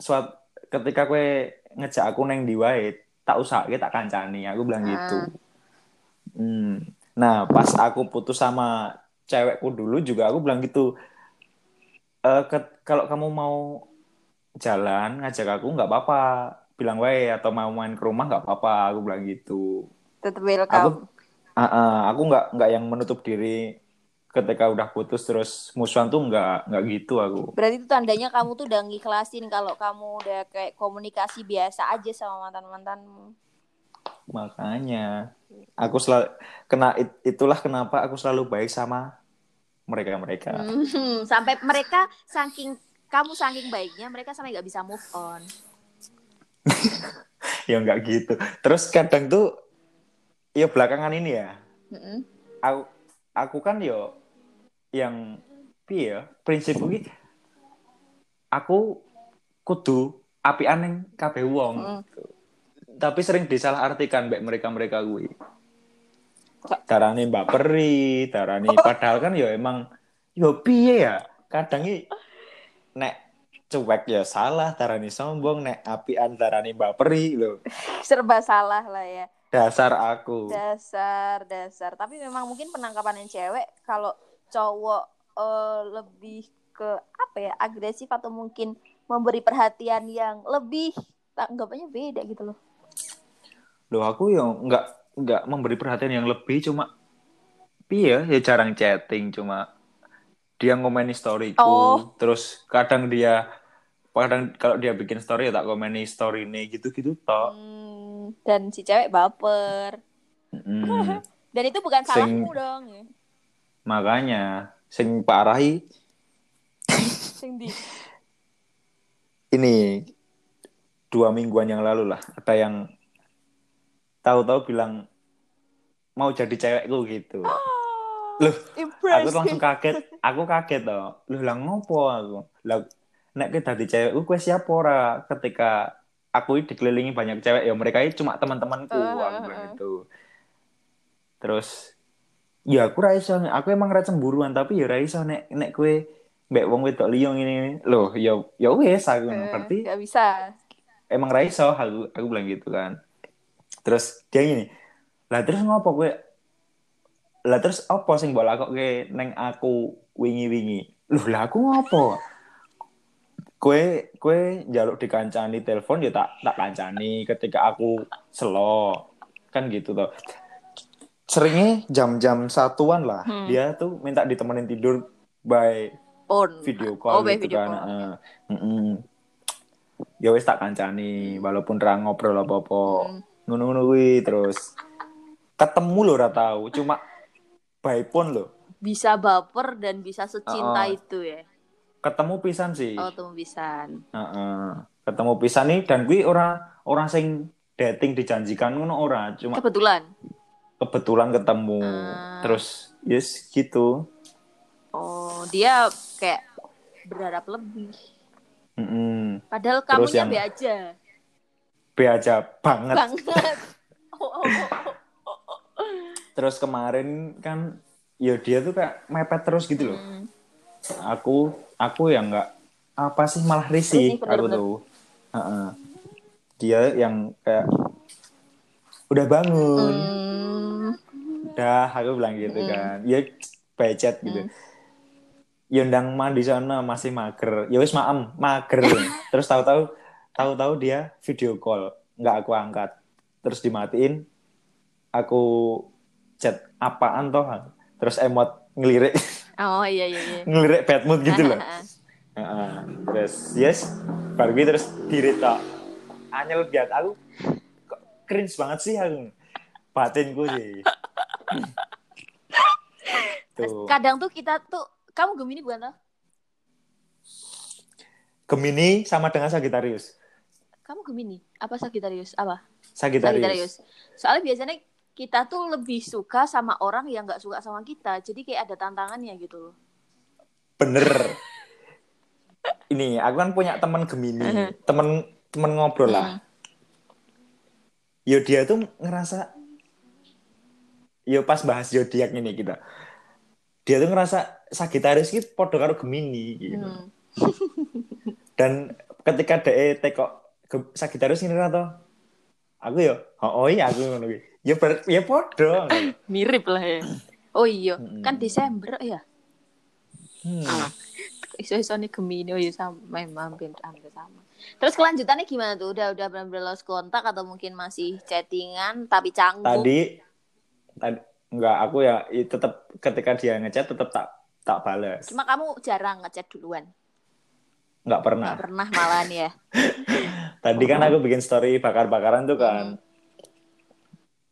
suat ketika kue ngejak aku neng di wae, tak usah tak kancani. Aku bilang Ah. gitu. Hmm. Nah, pas aku putus sama cewekku dulu juga aku bilang gitu. Eh, ke- kalau kamu mau jalan ngajak aku nggak apa-apa bilang wae atau mau main ke rumah nggak apa-apa aku bilang gitu Tetap aku welcome. ah, ah, aku nggak nggak yang menutup diri ketika udah putus terus musuhan tuh nggak nggak gitu aku Berarti itu tandanya kamu tuh udah ngiklasin kalau kamu udah kayak komunikasi biasa aja sama mantan-mantanmu. makanya aku selalu kena it- itulah kenapa aku selalu baik sama mereka mereka Hmm, sampai mereka saking kamu saking baiknya mereka sampai nggak bisa move on. ya nggak gitu terus kadang tuh ya belakangan ini ya Mm-mm. aku aku kan yo yang piye ya prinsipku ki aku kudu api aneh kabeh wong Mm. tapi sering disalahartikan mbek mereka-mereka gue darane Mbak Peri darane padahal kan yo emang yo piye ya kadang nek cuek ya salah darane sombong nek api antarane Mbak Peri lho Serba salah lah ya. dasar aku Dasar, dasar. Tapi memang mungkin penangkapan yang cewek kalau cowok eh, lebih ke apa ya agresif atau mungkin memberi perhatian yang lebih tanggapannya beda gitu loh. Loh aku ya nggak nggak memberi perhatian yang lebih cuma piye ya jarang chatting cuma dia ngomeni storyku Oh. terus kadang dia kadang kalau dia bikin story ya tak komeni story nih gitu-gitu toh Hmm, dan si cewek baper. Mm, Dan itu bukan Sing- salahmu dong. ya. makanya sing parahi Sing di. ini dua mingguan yang lalu lah ada yang tahu-tahu bilang mau jadi cewekku gitu. Loh, aku impressive. langsung kaget. Aku kaget toh. Lu lah ngopo aku? Lah nek kita di cewek gue siapa ora? Ketika aku dikelilingi banyak cewek ya mereka ini cuma teman-temanku Uh, aku uh, uh. gitu. Terus ya aku ra iso aku emang ra cemburuan tapi ya ra iso nek nek kue mbek wong wedok liya ngene. Loh ya ya wes aku Eh, berarti nggak bisa. emang ra iso aku aku bilang gitu kan. Terus dia gini lah terus ngopo gue lah terus apa sing mbok lakoke neng aku wingi-wingi loh lah aku ngopo kue kue jaluk dikancani telepon ya tak tak kancani ketika aku selo kan gitu tuh seringnya jam-jam satuan lah Hmm. dia tuh minta ditemenin tidur by Phone. video Oh, call by gitu video kan call. Heeh. Mm-mm. ya wis tak kancani walaupun ra ngobrol apa-apa Hmm. ngono-ngono kuwi terus ketemu lo tahu cuma by phone lo Bisa baper dan bisa secinta Oh. itu ya. ketemu pisan sih Oh, temu pisan. Heeh. ketemu pisan nih dan gue orang orang sing dating dijanjikan ngono ora cuma Kebetulan. kebetulan ketemu Ah. terus yes gitu Oh, dia kayak berharap lebih. Mm-mm. Padahal Terus kamunya yang- be aja. be aja banget Banget. Oh, oh, oh. Terus kemarin kan ya dia tuh kayak mepet terus gitu loh. Hmm. aku aku yang nggak apa sih malah risih aku tuh. Heeh. dia yang kayak udah bangun. Hmm. udah aku bilang gitu Mm. kan. Ya becet gitu. Mm. ya ndang mandi sana masih mager. Ya wis maem. Mager. Terus tahu-tahu tahu-tahu dia video call. Nggak aku angkat. Terus dimatiin aku chat apaan toh terus emot ngelirik Oh iya iya iya. ngelirik bad mood gitu loh Heeh. terus yes baru gitu terus diri tok anyel biar aku kok cringe banget sih aku batinku sih tuh Kadang tuh kita tuh kamu Gemini bukan toh? Gemini sama dengan Sagittarius Kamu Gemini? Apa Sagittarius? Apa? Sagittarius, Sagittarius. Soalnya biasanya kita tuh lebih suka sama orang yang nggak suka sama kita. Jadi kayak ada tantangannya gitu loh. bener ini aku kan punya teman Gemini Mhm. temen temen ngobrol lah yo dia tuh ngerasa yo pas bahas zodiak ini kita dia tuh ngerasa Sagittarius gitu podo karo Gemini gitu Hmm. dan ketika DE tekok Ge- Sagittarius ini atau aku yo oh, oh iya aku ngono kuwi. Ya ber, ya podo Mirip lah ya. Oh iya, Mm-mm. kan Desember ya. hmm. Iso-iso nih Gemini, oh iya sama, memang hampir, sama. Terus kelanjutannya gimana tuh? Udah udah benar-benar lost kontak atau mungkin masih chattingan tapi canggung? tadi tadi enggak aku ya tetap ketika dia ngechat tetap tak tak balas Cuma kamu jarang ngechat duluan. nggak pernah Nggak pernah malahan ya. tadi kan aku bikin story bakar-bakaran tuh kan Hmm.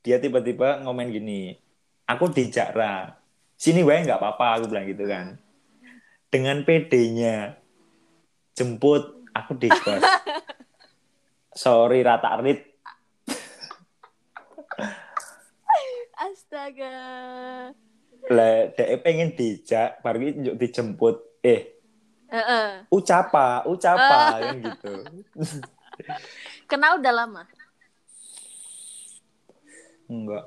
Dia tiba-tiba ngomen gini aku di Jakra sini wae nggak apa-apa aku bilang gitu kan dengan PD-nya jemput aku di kos sorry rata rit Astaga. lah dia pengen dijak baru itu dijemput eh Heeh. ucapa ucapa kan gitu Kenal udah lama? Enggak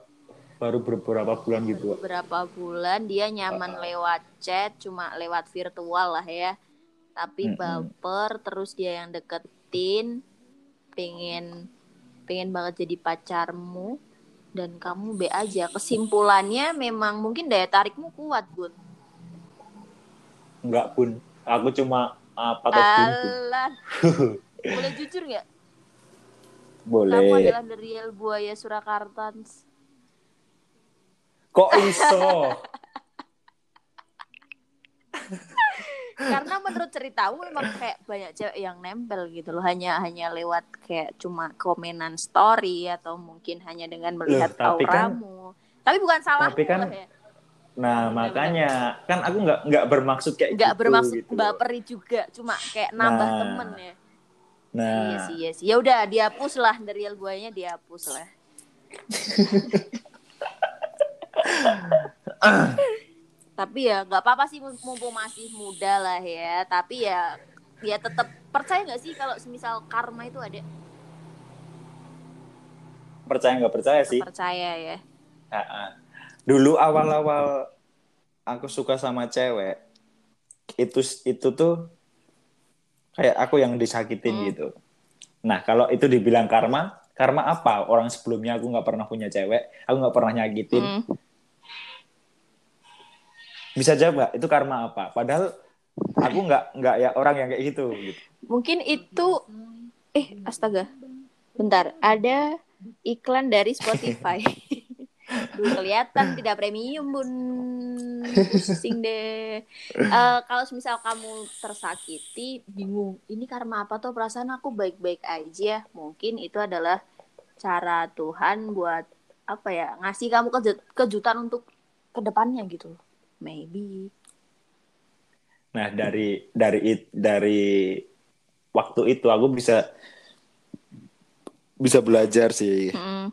baru beberapa bulan gitu Beberapa bulan dia nyaman lewat chat, cuma lewat virtual lah ya. Tapi Mm-mm. baper, terus dia yang deketin, pengen pengen banget jadi pacarmu dan kamu be aja. Kesimpulannya memang mungkin daya tarikmu kuat, Gun. enggak pun aku cuma apa bun, bun. Alah, boleh jujur nggak? Kamu boleh adalah the real buaya Surakarta. kok iso Karena menurut ceritamu memang kayak banyak cewek yang nempel gitu loh, hanya hanya lewat kayak cuma komenan story atau mungkin hanya dengan melihat tapi kan- auramu. tapi bukan salahmu tapi kan ya. Nah, makanya kan aku nggak nggak bermaksud kayak Nggak gitu, bermaksud gitu. baperi juga, cuma kayak nambah Nah. temen ya. Nah, Iya sih, iya sih. Ya udah dihapus lah dari real buayanya dihapus lah. Tapi ya nggak apa-apa sih mumpung masih muda lah ya. Tapi ya ya tetap percaya nggak sih kalau semisal karma itu ada? percaya nggak percaya sih. Percaya ya. Dulu awal-awal aku suka sama cewek, itu itu tuh kayak aku yang disakitin Hmm. gitu. Nah, kalau itu dibilang karma, karma apa? Orang sebelumnya aku nggak pernah punya cewek, aku nggak pernah nyakitin. Hmm. Bisa jawab nggak? Itu karma apa? Padahal aku nggak nggak ya orang yang kayak gitu. gitu. Mungkin itu eh astaga. Bentar, ada iklan dari Spotify. Duh, kelihatan tidak premium, Bun. Pusing deh. Eh, kalau misal kamu tersakiti, bingung, ini karma apa tuh perasaan aku baik-baik aja. Mungkin itu adalah cara Tuhan buat apa ya ngasih kamu keju- kejutan untuk ke depannya gitu maybe Nah, dari dari it- dari waktu itu aku bisa bisa belajar sih. Mm.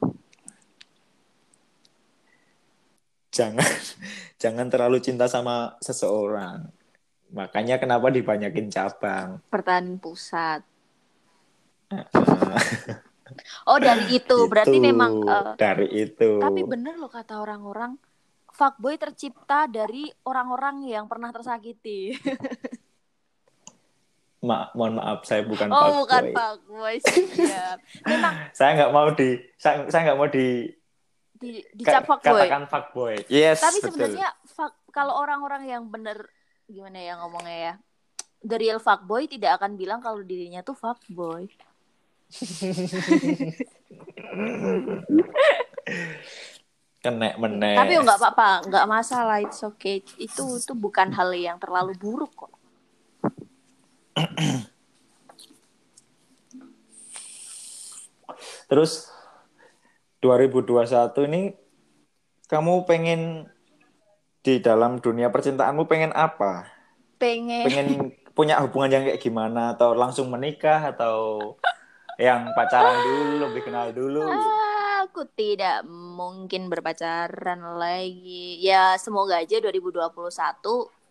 Jangan jangan terlalu cinta sama seseorang. Makanya kenapa dibanyakin cabang. pertahanan pusat oh dari itu berarti itu, memang eh, dari itu. tapi bener loh kata orang-orang fuckboy tercipta dari orang-orang yang pernah tersakiti Ma- mohon maaf saya bukan oh bukan fuckboy. fuckboy siap memang Saya nggak mau di saya nggak mau di di, dicap ka- fuckboy katakan fuckboy. Yes, tapi betul. sebenarnya fuck, kalau orang-orang yang bener gimana ya ngomongnya ya the real fuckboy tidak akan bilang kalau dirinya tuh fuckboy Kenek menek. tapi oh, nggak apa-apa nggak masalah it's okay itu itu bukan hal yang terlalu buruk kok Terus 2021 ini kamu pengen di dalam dunia percintaanmu pengen apa? pengen Pengen punya hubungan yang kayak gimana atau langsung menikah atau yang pacaran dulu, lebih kenal dulu? Ah, aku tidak mungkin berpacaran lagi. Ya, semoga aja 2021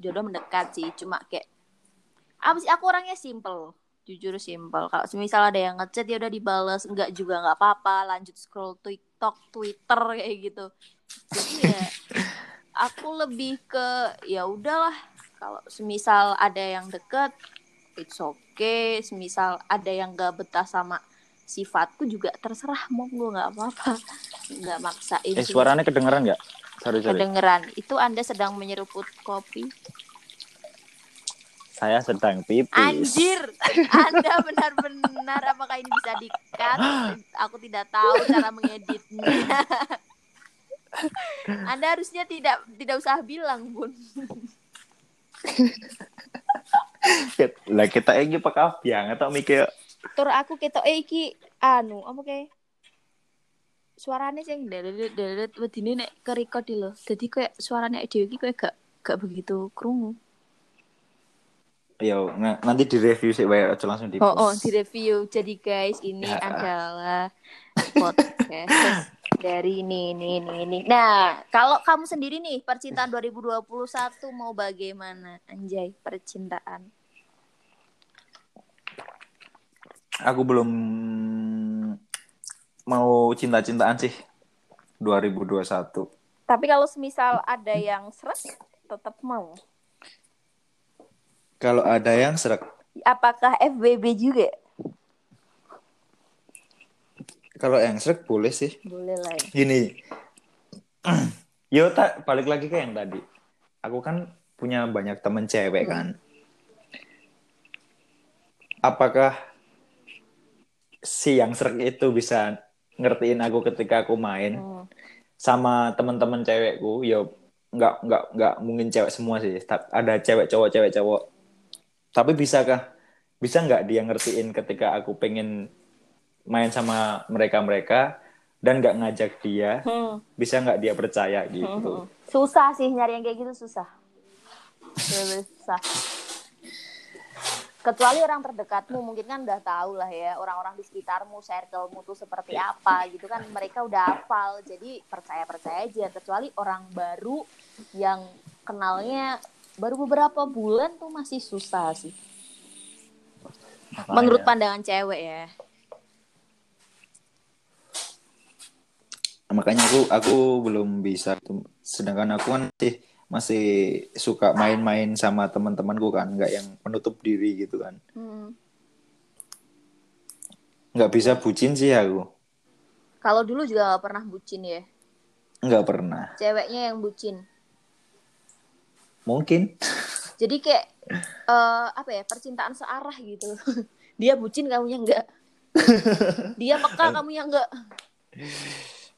jodoh mendekat sih. Cuma kayak apa sih aku orangnya simple. Jujur simple. Kalau misal ada yang ngechat ya udah dibales, enggak juga nggak apa-apa, lanjut scroll TikTok, Twitter kayak gitu. Jadi ya aku lebih ke ya udahlah kalau semisal ada yang deket it's okay semisal ada yang gak betah sama sifatku juga terserah monggo nggak apa-apa nggak maksain Eh suaranya kedengeran nggak? Sorry sorry. kedengeran itu anda sedang menyeruput kopi Saya sedang pipis. anjir anda benar-benar apakah ini bisa dikat aku tidak tahu cara mengeditnya anda harusnya tidak tidak usah bilang bun Lah kita ini pakai biang atau mikir tur aku ketok eh iki anu apa kayak suaranya sing dedet dedet wedine nek ke record lho. Jadi kayak suaranya dhewe iki kayak gak gak begitu krungu. Ng- nanti di review sih, wae aja langsung di Oh, oh, di review. Jadi guys, ini Ya. adalah podcast dari ini ini ini ini. Nah, kalau kamu sendiri nih, percintaan 2021 mau bagaimana? Anjay, percintaan. Aku belum mau cinta-cintaan sih 2021. Tapi kalau semisal ada yang stres, tetap mau. Kalau ada yang serak, Apakah FBB juga? kalau yang serak boleh sih. Boleh lah ya. Gini, yo tak balik lagi ke yang tadi. Aku kan punya banyak temen cewek kan. Apakah si yang serak itu bisa ngertiin aku ketika aku main? Hmm. sama teman-teman cewekku yo nggak nggak nggak mungkin cewek semua sih ada cewek cowok cewek cowok tapi bisakah bisa nggak dia ngertiin ketika aku pengen main sama mereka mereka dan nggak ngajak dia Hmm. bisa nggak dia percaya gitu Susah sih nyari yang kayak gitu susah. Susah. Kecuali orang terdekatmu mungkin kan udah tahu lah ya orang-orang di sekitarmu, circlemu tuh seperti apa gitu kan mereka udah hafal jadi percaya percaya aja. Kecuali orang baru yang kenalnya baru beberapa bulan tuh masih susah sih. Menurut pandangan cewek ya. makanya aku aku belum bisa sedangkan aku kan masih masih suka main-main sama teman-temanku kan nggak yang menutup diri gitu kan Hmm. nggak bisa bucin sih aku Kalau dulu juga gak pernah bucin ya. nggak pernah Ceweknya yang bucin. Mungkin Jadi kayak eh apa ya percintaan searah gitu. Dia bucin kamunya enggak. Dia peka kamunya enggak.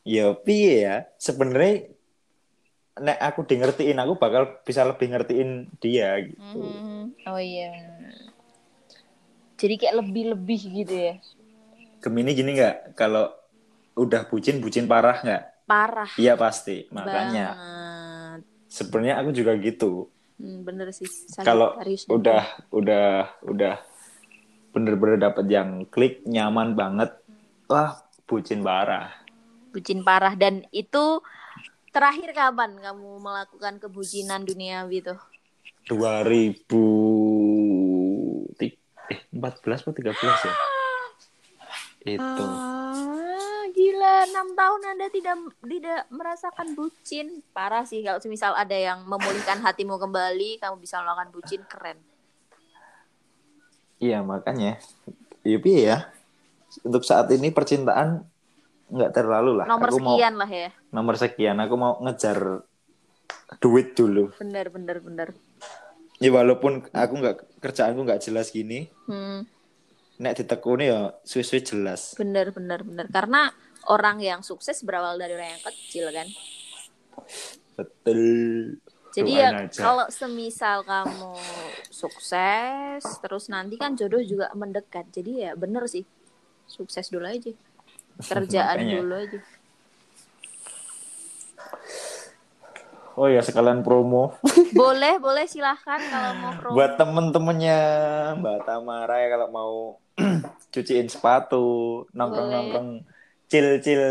ya piye ya sebenarnya nek aku di ngertiin aku bakal bisa lebih ngertiin dia gitu Mhm. Oh iya. Jadi kayak lebih-lebih gitu ya. Gemini gini nggak kalau udah bucin bucin parah nggak Parah iya pasti makanya banget. Sebenarnya aku juga gitu. Hmm, bener sih. kalau udah udah udah bener-bener dapet yang klik nyaman banget wah bucin parah. Bucin parah dan itu terakhir kapan kamu melakukan kebucinan duniawi tuh? 2000 ti- eh 14 atau 13 ya? Itu. Ah, gila, enam tahun Anda tidak tidak merasakan bucin. Parah sih kalau misal ada yang memulihkan hatimu kembali, kamu bisa melakukan bucin, keren. iya makanya Yupi ya untuk saat ini percintaan nggak terlalu lah Nomor aku mau sekian lah ya. nomor sekian aku mau ngejar duit dulu Bener, bener, bener. ya walaupun aku nggak kerjaanku nggak jelas gini Hmm, nek ditekuni ya suwe-suwe jelas bener, bener, bener. Karena orang yang sukses berawal dari orang yang kecil kan. betul Jadi ya aja. kalau semisal kamu sukses, terus nanti kan jodoh juga mendekat. Jadi ya bener sih, sukses dulu aja. Kerjaan Makanya. dulu aja. oh ya sekalian promo Boleh, boleh silahkan kalau mau promo. buat temen-temennya Mbak Tamara ya kalau mau cuciin sepatu nongkrong-nongkrong cil-cil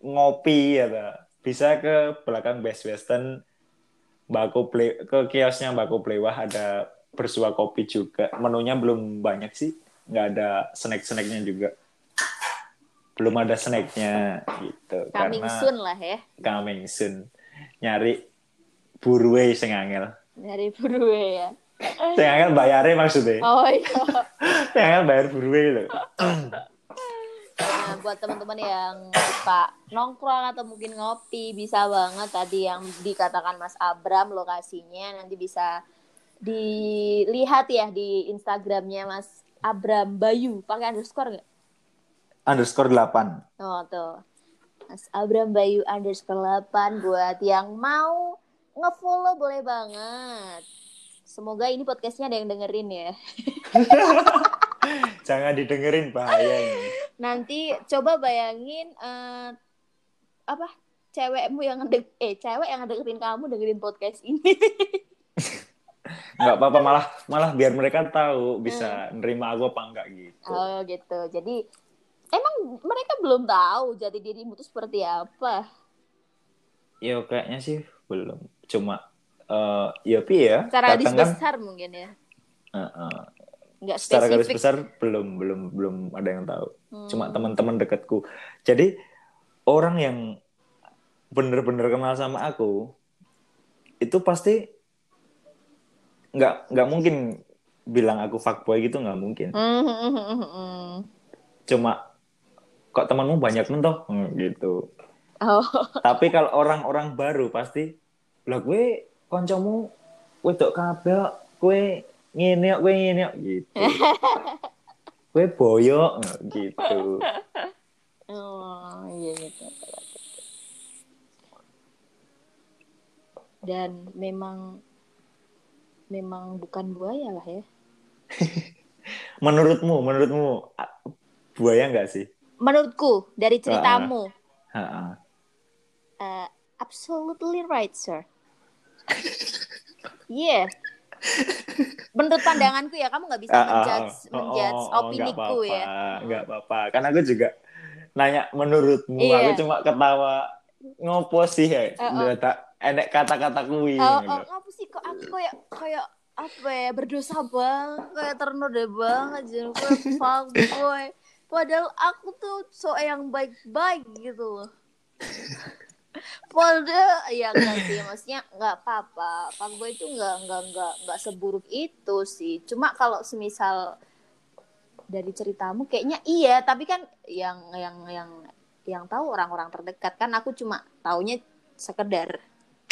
ngopi ya Ta. bisa ke belakang Best Western Bako Play ke kiosnya Bako Plewah ada bersua kopi juga menunya belum banyak sih nggak ada snack-snacknya juga belum ada snacknya gitu Coming karena soon lah ya. coming soon nyari burwe sing angel Dari Burwe ya. sing angel bayare maksudnya Oh iya. sing angel bayar burwe lho Nah, buat teman-teman yang suka nongkrong atau mungkin ngopi bisa banget tadi yang dikatakan Mas Abram lokasinya nanti bisa dilihat ya di Instagramnya Mas Abram Bayu pakai underscore nggak? underscore 8 Oh tuh Mas Abram Bayu underscore 8 buat yang mau ngefollow boleh banget. Semoga ini podcastnya ada yang dengerin ya. jangan didengerin bahaya ini Nanti coba bayangin eh, apa cewekmu yang ngedek eh cewek yang ngedeketin kamu dengerin podcast ini. nggak apa-apa malah malah biar mereka tahu bisa nerima aku apa enggak gitu oh gitu. Jadi emang mereka belum tahu jati dirimu itu seperti apa. ya kayaknya sih belum cuma eh ya pi ya garis kadang kan mungkin ya. eh, eh, Nggak secara garis besar belum belum belum ada yang tahu. Hmm. cuma teman-teman dekatku. Jadi orang yang bener-bener kenal sama aku itu pasti nggak nggak mungkin bilang aku fuckboy gitu nggak mungkin. Hmm, hmm, hmm, hmm, cuma kok temanmu banyak mentoh Hmm, gitu. Oh. tapi kalau orang-orang baru pasti lah gue koncomu wedok kabel gue ngene kok, ngene kok," gitu gue boyok gitu Oh, iya gitu. Dan memang memang bukan buaya lah ya. menurutmu menurutmu buaya nggak sih Menurutku dari ceritamu, uh, absolutely right, sir. Iya. Menurut pandanganku ya, kamu nggak bisa ah, menjudge, ah. menjudge Oh, oh, opiniku nggak ya. nggak apa-apa kan aku juga nanya menurutmu Iya. aku cuma ketawa ngopo sih ya oh. tak enek kata-kata kuwi Oh, gitu. oh, ngapa sih kok aku kayak kayak apa ya berdosa banget kayak ternoda banget jadi kayak fuckboy padahal aku tuh so yang baik-baik gitu loh padahal ya enggak sih maksudnya nggak apa-apa fuckboy itu nggak nggak nggak nggak seburuk itu sih cuma kalau semisal dari ceritamu kayaknya iya tapi kan yang yang yang yang tahu orang-orang terdekat kan aku cuma taunya sekedar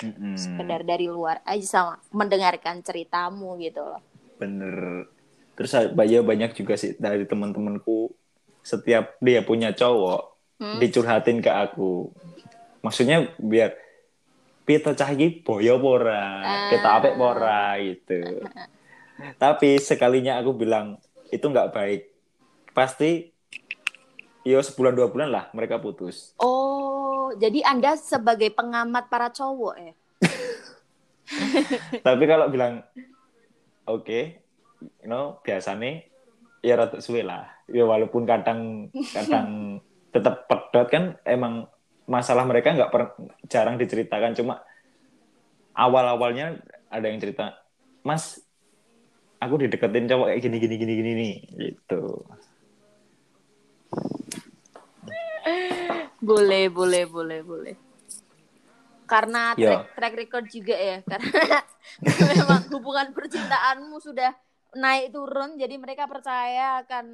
Mm-mm. sekedar dari luar aja sama mendengarkan ceritamu gitu loh. bener terus banyak banyak juga sih dari teman-temanku setiap dia punya cowok Hmm? dicurhatin ke aku maksudnya biar pita cahyi boyo pora Ah. kita apik pora gitu. Tapi sekalinya aku bilang itu nggak baik. Pasti yo sebulan dua bulan lah mereka putus. Oh, jadi Anda sebagai pengamat para cowok ya? tapi kalau bilang oke you know biasanya ya rada suwe lah. Ya walaupun kadang kadang tetap pedot kan emang masalah mereka nggak jarang diceritakan cuma awal awalnya ada yang cerita mas aku dideketin cowok kayak gini gini gini gini nih gitu Boleh, boleh, boleh, boleh. Karena Yo. track, track record juga ya, karena memang hubungan percintaanmu sudah naik turun, jadi mereka percaya akan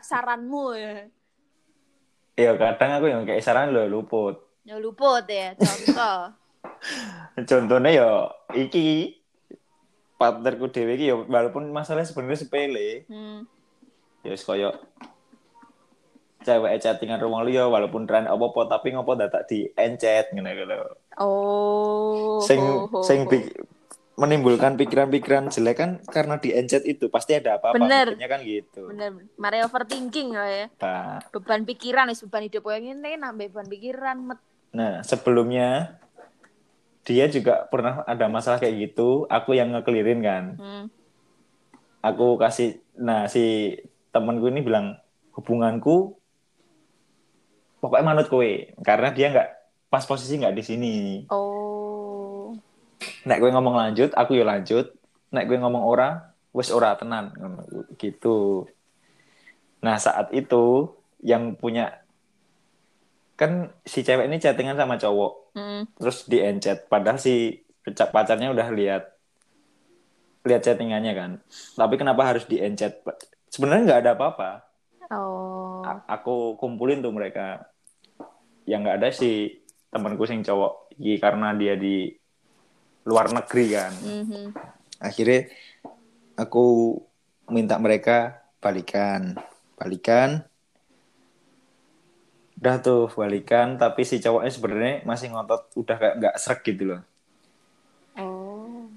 aksaranmu ya. Ya kadang aku yang kayak saran lo luput Ya luput ya, contoh. contohnya ya iki partnerku dewe iki ya walaupun masalahnya sebenarnya sepele Hmm. ya koyo cewek chattingan rumah liya walaupun tren apa-apa tapi ngopo dadak di encet ngene lho. Oh. Sing ho, ho, sing. Menimbulkan pikiran-pikiran jelek kan karena di encet itu pasti ada apa-apa Bener. kan gitu. Bener, mari overthinking ya. Nah, Beban pikiran, wis beban hidup yang ini nambah beban pikiran. Met. nah, sebelumnya dia juga pernah ada masalah kayak gitu, aku yang ngekelirin kan. Hmm. Aku kasih nah si temanku ini bilang hubunganku pokoknya manut kowe karena dia nggak pas posisi nggak di sini. Oh. Nek gue ngomong lanjut aku yo lanjut. Nek gue ngomong ora wes ora tenan. Gitu. Nah saat itu yang punya kan si cewek ini chattingan sama cowok. Hmm. terus di encet padahal si pacar- pacarnya udah lihat lihat chattingannya kan. Tapi kenapa harus di encet sebenarnya nggak ada apa-apa. Oh. A- aku kumpulin tuh mereka. Yang nggak ada si temanku sing cowok karena dia di luar negeri kan. Mhm. akhirnya aku minta mereka balikan balikan. Udah tuh balikan tapi si cowoknya sebenarnya masih ngotot udah kayak nggak srek gitu loh. Oh.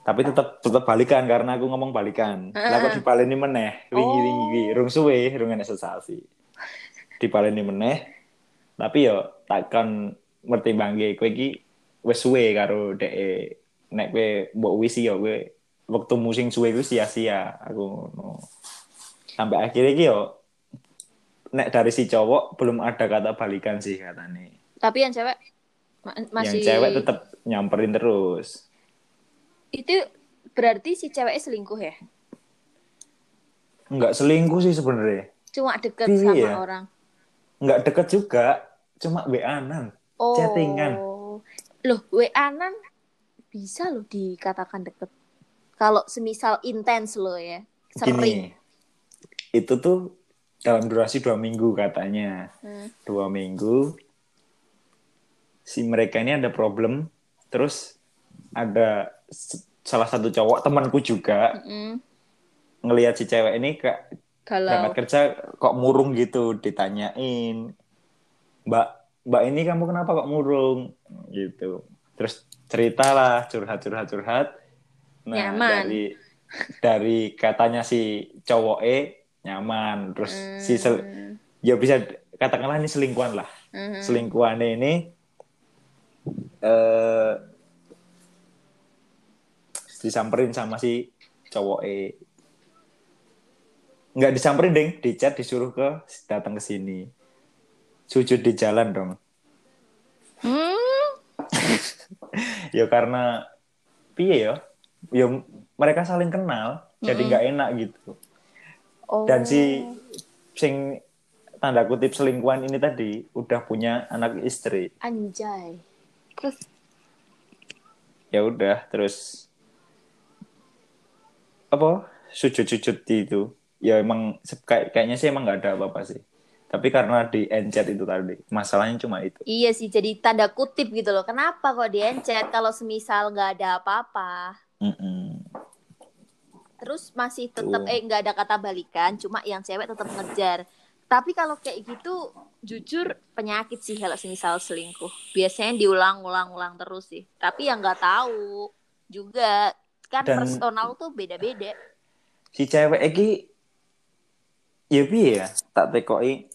tapi tetap tetap balikan karena aku ngomong balikan. Lah kok dipaleni meneh? Wingi Oh. wingi wingi rung suwe rung enek sensasi dipaleni meneh. Tapi yo takkan mertimbangi kowe iki wis suwe karo dhek nek kowe mbok wisi yo kowe waktu musim suwe ku sia-sia aku ngono sampai akhirnya iki yo nek dari si cowok belum ada kata balikan sih katanya Tapi yang cewek ma- masih yang cewek tetap nyamperin terus itu berarti si ceweknya selingkuh ya? nggak selingkuh sih sebenarnya Cuma deket Iya. sama orang. nggak deket juga cuma WA-nan Oh. Chattingan. Loh, WA-nan bisa loh dikatakan deket. Kalau semisal intens lo ya, sering. gini itu tuh dalam durasi dua minggu katanya Hmm. dua minggu si mereka ini ada problem terus ada salah satu cowok temanku juga Mm-mm. ngelihat si cewek ini Galau. berangkat kerja kok murung gitu ditanyain mbak mbak ini kamu kenapa kok murung gitu. Terus ceritalah curhat curhat curhat. Nah Nyaman. dari dari katanya si cowok e nyaman. Terus si sel- Hmm. ya bisa katakanlah ini selingkuhan lah. Mhm. selingkuhannya ini eh disamperin sama si cowok e. Nggak disamperin deng. Di chat disuruh ke datang ke sini sujud di jalan dong. Hmm. ya karena piye ya? Ya mereka saling kenal jadi nggak enak gitu. Oh. dan si sing tanda kutip selingkuhan ini tadi udah punya anak istri. Anjay. Terus? Ya udah terus apa? Sujud-sujud itu. Ya emang kayak kayaknya sih emang nggak ada apa-apa sih tapi karena di encet itu tadi masalahnya cuma itu Iya sih, jadi tanda kutip gitu loh. Kenapa kok diencet kalau semisal nggak ada apa-apa? Mm-mm. Terus masih tetap eh nggak ada kata balikan, cuma yang cewek tetap ngejar. Tapi kalau kayak gitu, jujur penyakit sih kalau semisal selingkuh. Biasanya diulang-ulang-ulang terus sih. Tapi yang nggak tahu juga kan Dan- personal tuh beda-beda. si cewek iki ya piye ya tak tekoi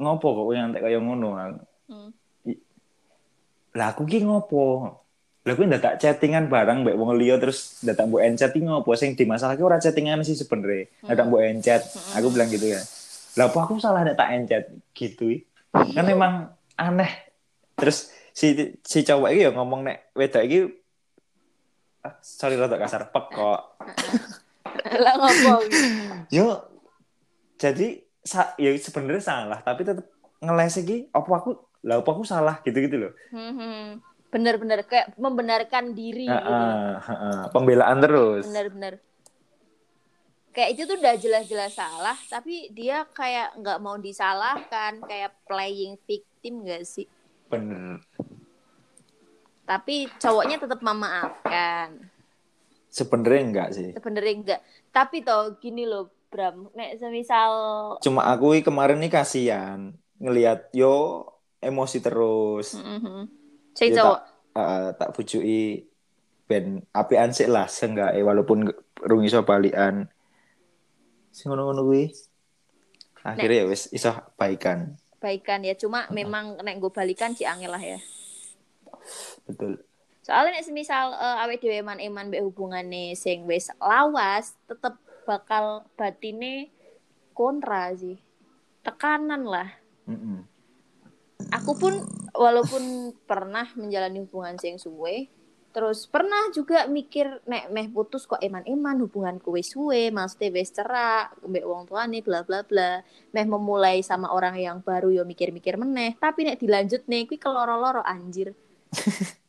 ngopo kok kowe ngantek kaya ngono Hmm. lah aku ki ngopo? Lah aku tak chattingan bareng mbak wong liya terus datang mbok encet ki ngopo? Sing dimasalahke ora chattingan sih sebenarnya datang mbok encet. Aku bilang gitu ya. Lah apa aku salah nek tak encet? Gitu kan memang aneh. Terus si si cowok iki ya ngomong nek wedok iki ah, sorry rada kasar pek kok. Lah ngopo? yo jadi sa ya sebenarnya salah tapi tetap ngeles iki apa aku lah apa aku salah gitu-gitu loh Hmm. Bener-bener kayak membenarkan diri gitu. Heeh, heeh. pembelaan terus Bener-bener. Kayak itu tuh udah jelas-jelas salah, tapi dia kayak nggak mau disalahkan, kayak playing victim gak sih? bener Tapi cowoknya tetap memaafkan. sebenarnya enggak sih Sebenarnya enggak. Tapi toh gini loh, Bram. Nek semisal cuma aku i kemarin nih kasihan ngelihat yo emosi terus. Sing Ya, cowok. Eh, tak bujui ben apian sik lah seenggak walaupun rung iso balikan. Sing ngono-ngono kuwi. Akhirnya ya wis iso baikan. Baikan ya cuma memang nek gue balikan ci angel lah ya. Betul. Soalnya nek semisal uh, awake dhewe eman-eman mbek hubungane sing wis lawas tetep bakal batine kontra sih. Tekanan lah. Mm-mm. aku pun walaupun pernah menjalani hubungan sing suwe terus pernah juga mikir nek meh putus kok eman-eman hubunganku wis suwe maksudnya wis cerak mbek wong tuane bla bla bla. Meh memulai sama orang yang baru yo mikir-mikir meneh. Tapi nek dilanjut nih kuwi keloro-loro anjir.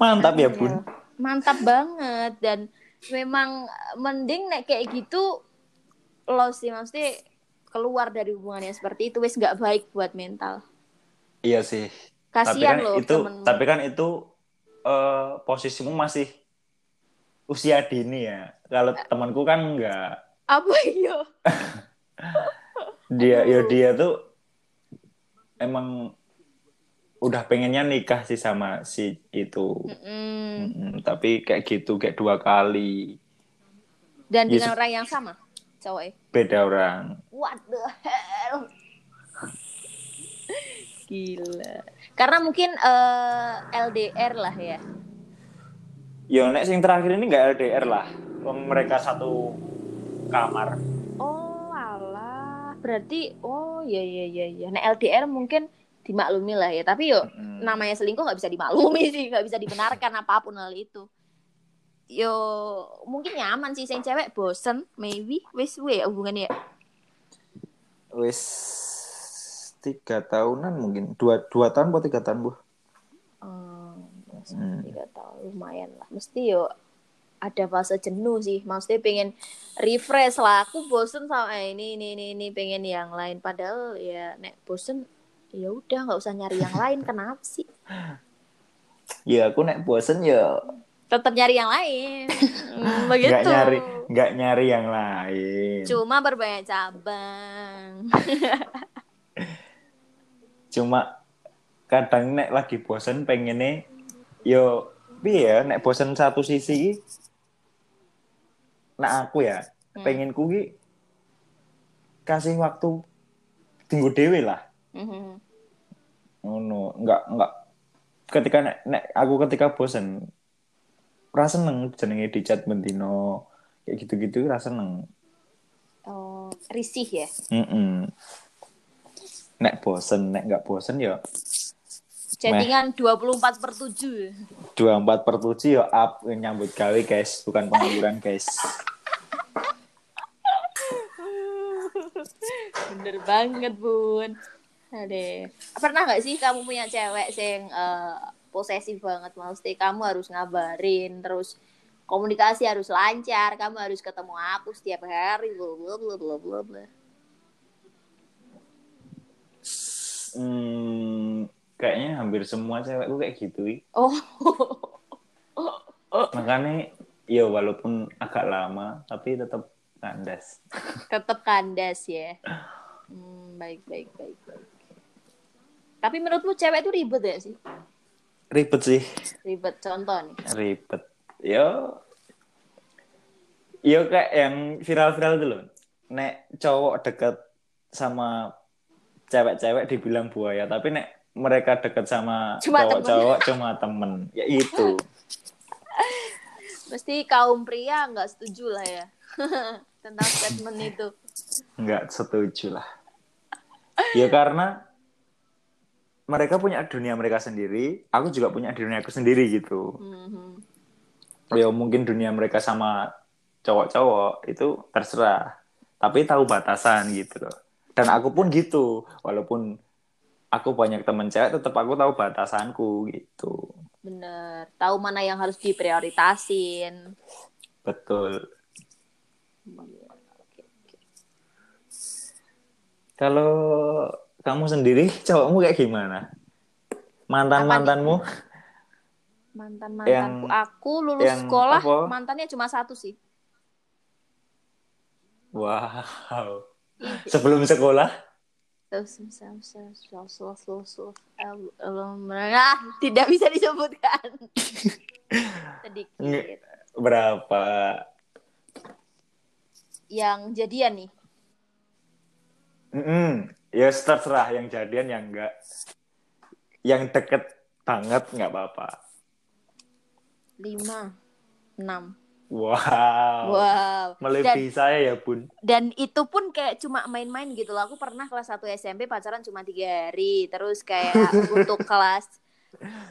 Mantap ya bun. Mantap banget. Dan memang mending nek kayak gitu lo sih maksudnya keluar dari hubungan yang seperti itu. Wis nggak baik buat mental. Iya sih. Kasihan tapi kan loh itu temenmu. tapi kan itu eh, posisimu masih usia dini ya. Kalau temanku kan enggak apa iyo dia ya Aduh. dia tuh emang udah pengennya nikah sih sama si itu. Mm-mm. Mm, tapi kayak gitu kayak dua kali. Dan Yes. dengan orang yang sama cowoknya beda orang. What the hell? Gila. Karena mungkin eh, LDR lah ya. Ya nek sing terakhir ini nggak LDR lah. Mereka satu kamar. Oh alah. Berarti oh ya ya ya ya. Nah LDR mungkin dimaklumi lah ya. Tapi yo Mm. namanya selingkuh nggak bisa dimaklumi sih nggak bisa dibenarkan apa pun hal itu. Yo mungkin nyaman sih sing cewek bosen maybe. Wis we hubungannya ya? Wis tiga tahunan mungkin. Dua dua tahun atau tiga tahun bu? Hmm, Hmm. tiga tahun lumayan lah. Mesti yo ada fase jenuh sih. Maksudnya pengen refresh lah. Aku bosen sama eh, ini ini ini ini pengen yang lain. Padahal ya nek bosen ya udah nggak usah nyari yang lain kenapa sih? Ya aku nek bosen ya tetap nyari yang lain. Hmm, nggak begitu nyari nggak nyari yang lain. Cuma berbanyak cabang. Cuma kadang nek lagi bosen pengennya yo piye ya nek bosen satu sisi nah aku ya Hmm. pengen ki kasih waktu tinggu dewe lah Mhm. ngono. Nggak nggak. Ketika nek, nek aku ketika bosen rasa seneng jenenge di chat bentino kayak gitu-gitu rasa seneng. Oh risih ya? Mm-mm. nek bosen nek nggak bosen ya chattingan 24 per 7 dua empat per tujuh ya up nyambut gawe guys. Bukan pengangguran guys. Bener banget bun Ade. pernah nggak sih kamu punya cewek yang eh, posesif banget? Maksudnya kamu harus ngabarin terus komunikasi harus lancar kamu harus ketemu aku setiap hari bla bla bla bla bla bla. Hmm, kayaknya hampir semua cewekku kayak gitu ih. oh. Makanya ya walaupun agak lama tapi tetap kandas. Tetap kandas ya. Hmm, baik baik baik baik tapi menurutmu cewek itu ribet ya sih? Ribet sih. Ribet contoh nih. Ribet. Yo. Yo kayak yang viral-viral dulu nek cowok deket sama cewek-cewek dibilang buaya tapi nek mereka deket sama Cuma cowok-cowok cuma temen. Ya itu. Mesti kaum pria nggak setuju lah ya tentang statement itu. nggak setuju lah. Ya karena mereka punya dunia mereka sendiri aku juga punya dunia aku sendiri gitu Mhm. ya mungkin dunia mereka sama cowok-cowok itu terserah tapi tahu batasan gitu loh dan aku pun gitu walaupun aku banyak temen cewek tetap aku tahu batasanku gitu Bener. Tahu mana yang harus diprioritasin. betul kalau kamu sendiri cowokmu kayak gimana mantan mantanmu Mantan Yang- mantanku. Aku lulus yang sekolah apa? mantannya cuma satu sih. wow sebelum sekolah Ah, tidak bisa disebutkan. Sedikit. Berapa Yang jadian nih. Mm-mm. Ya terserah yang jadian yang enggak yang deket banget nggak apa-apa Lima. Enam. wow, Wow. melebihi saya ya bun dan itu pun kayak cuma main-main gitu loh. Aku pernah kelas 1 SMP pacaran cuma tiga hari. Terus kayak untuk kelas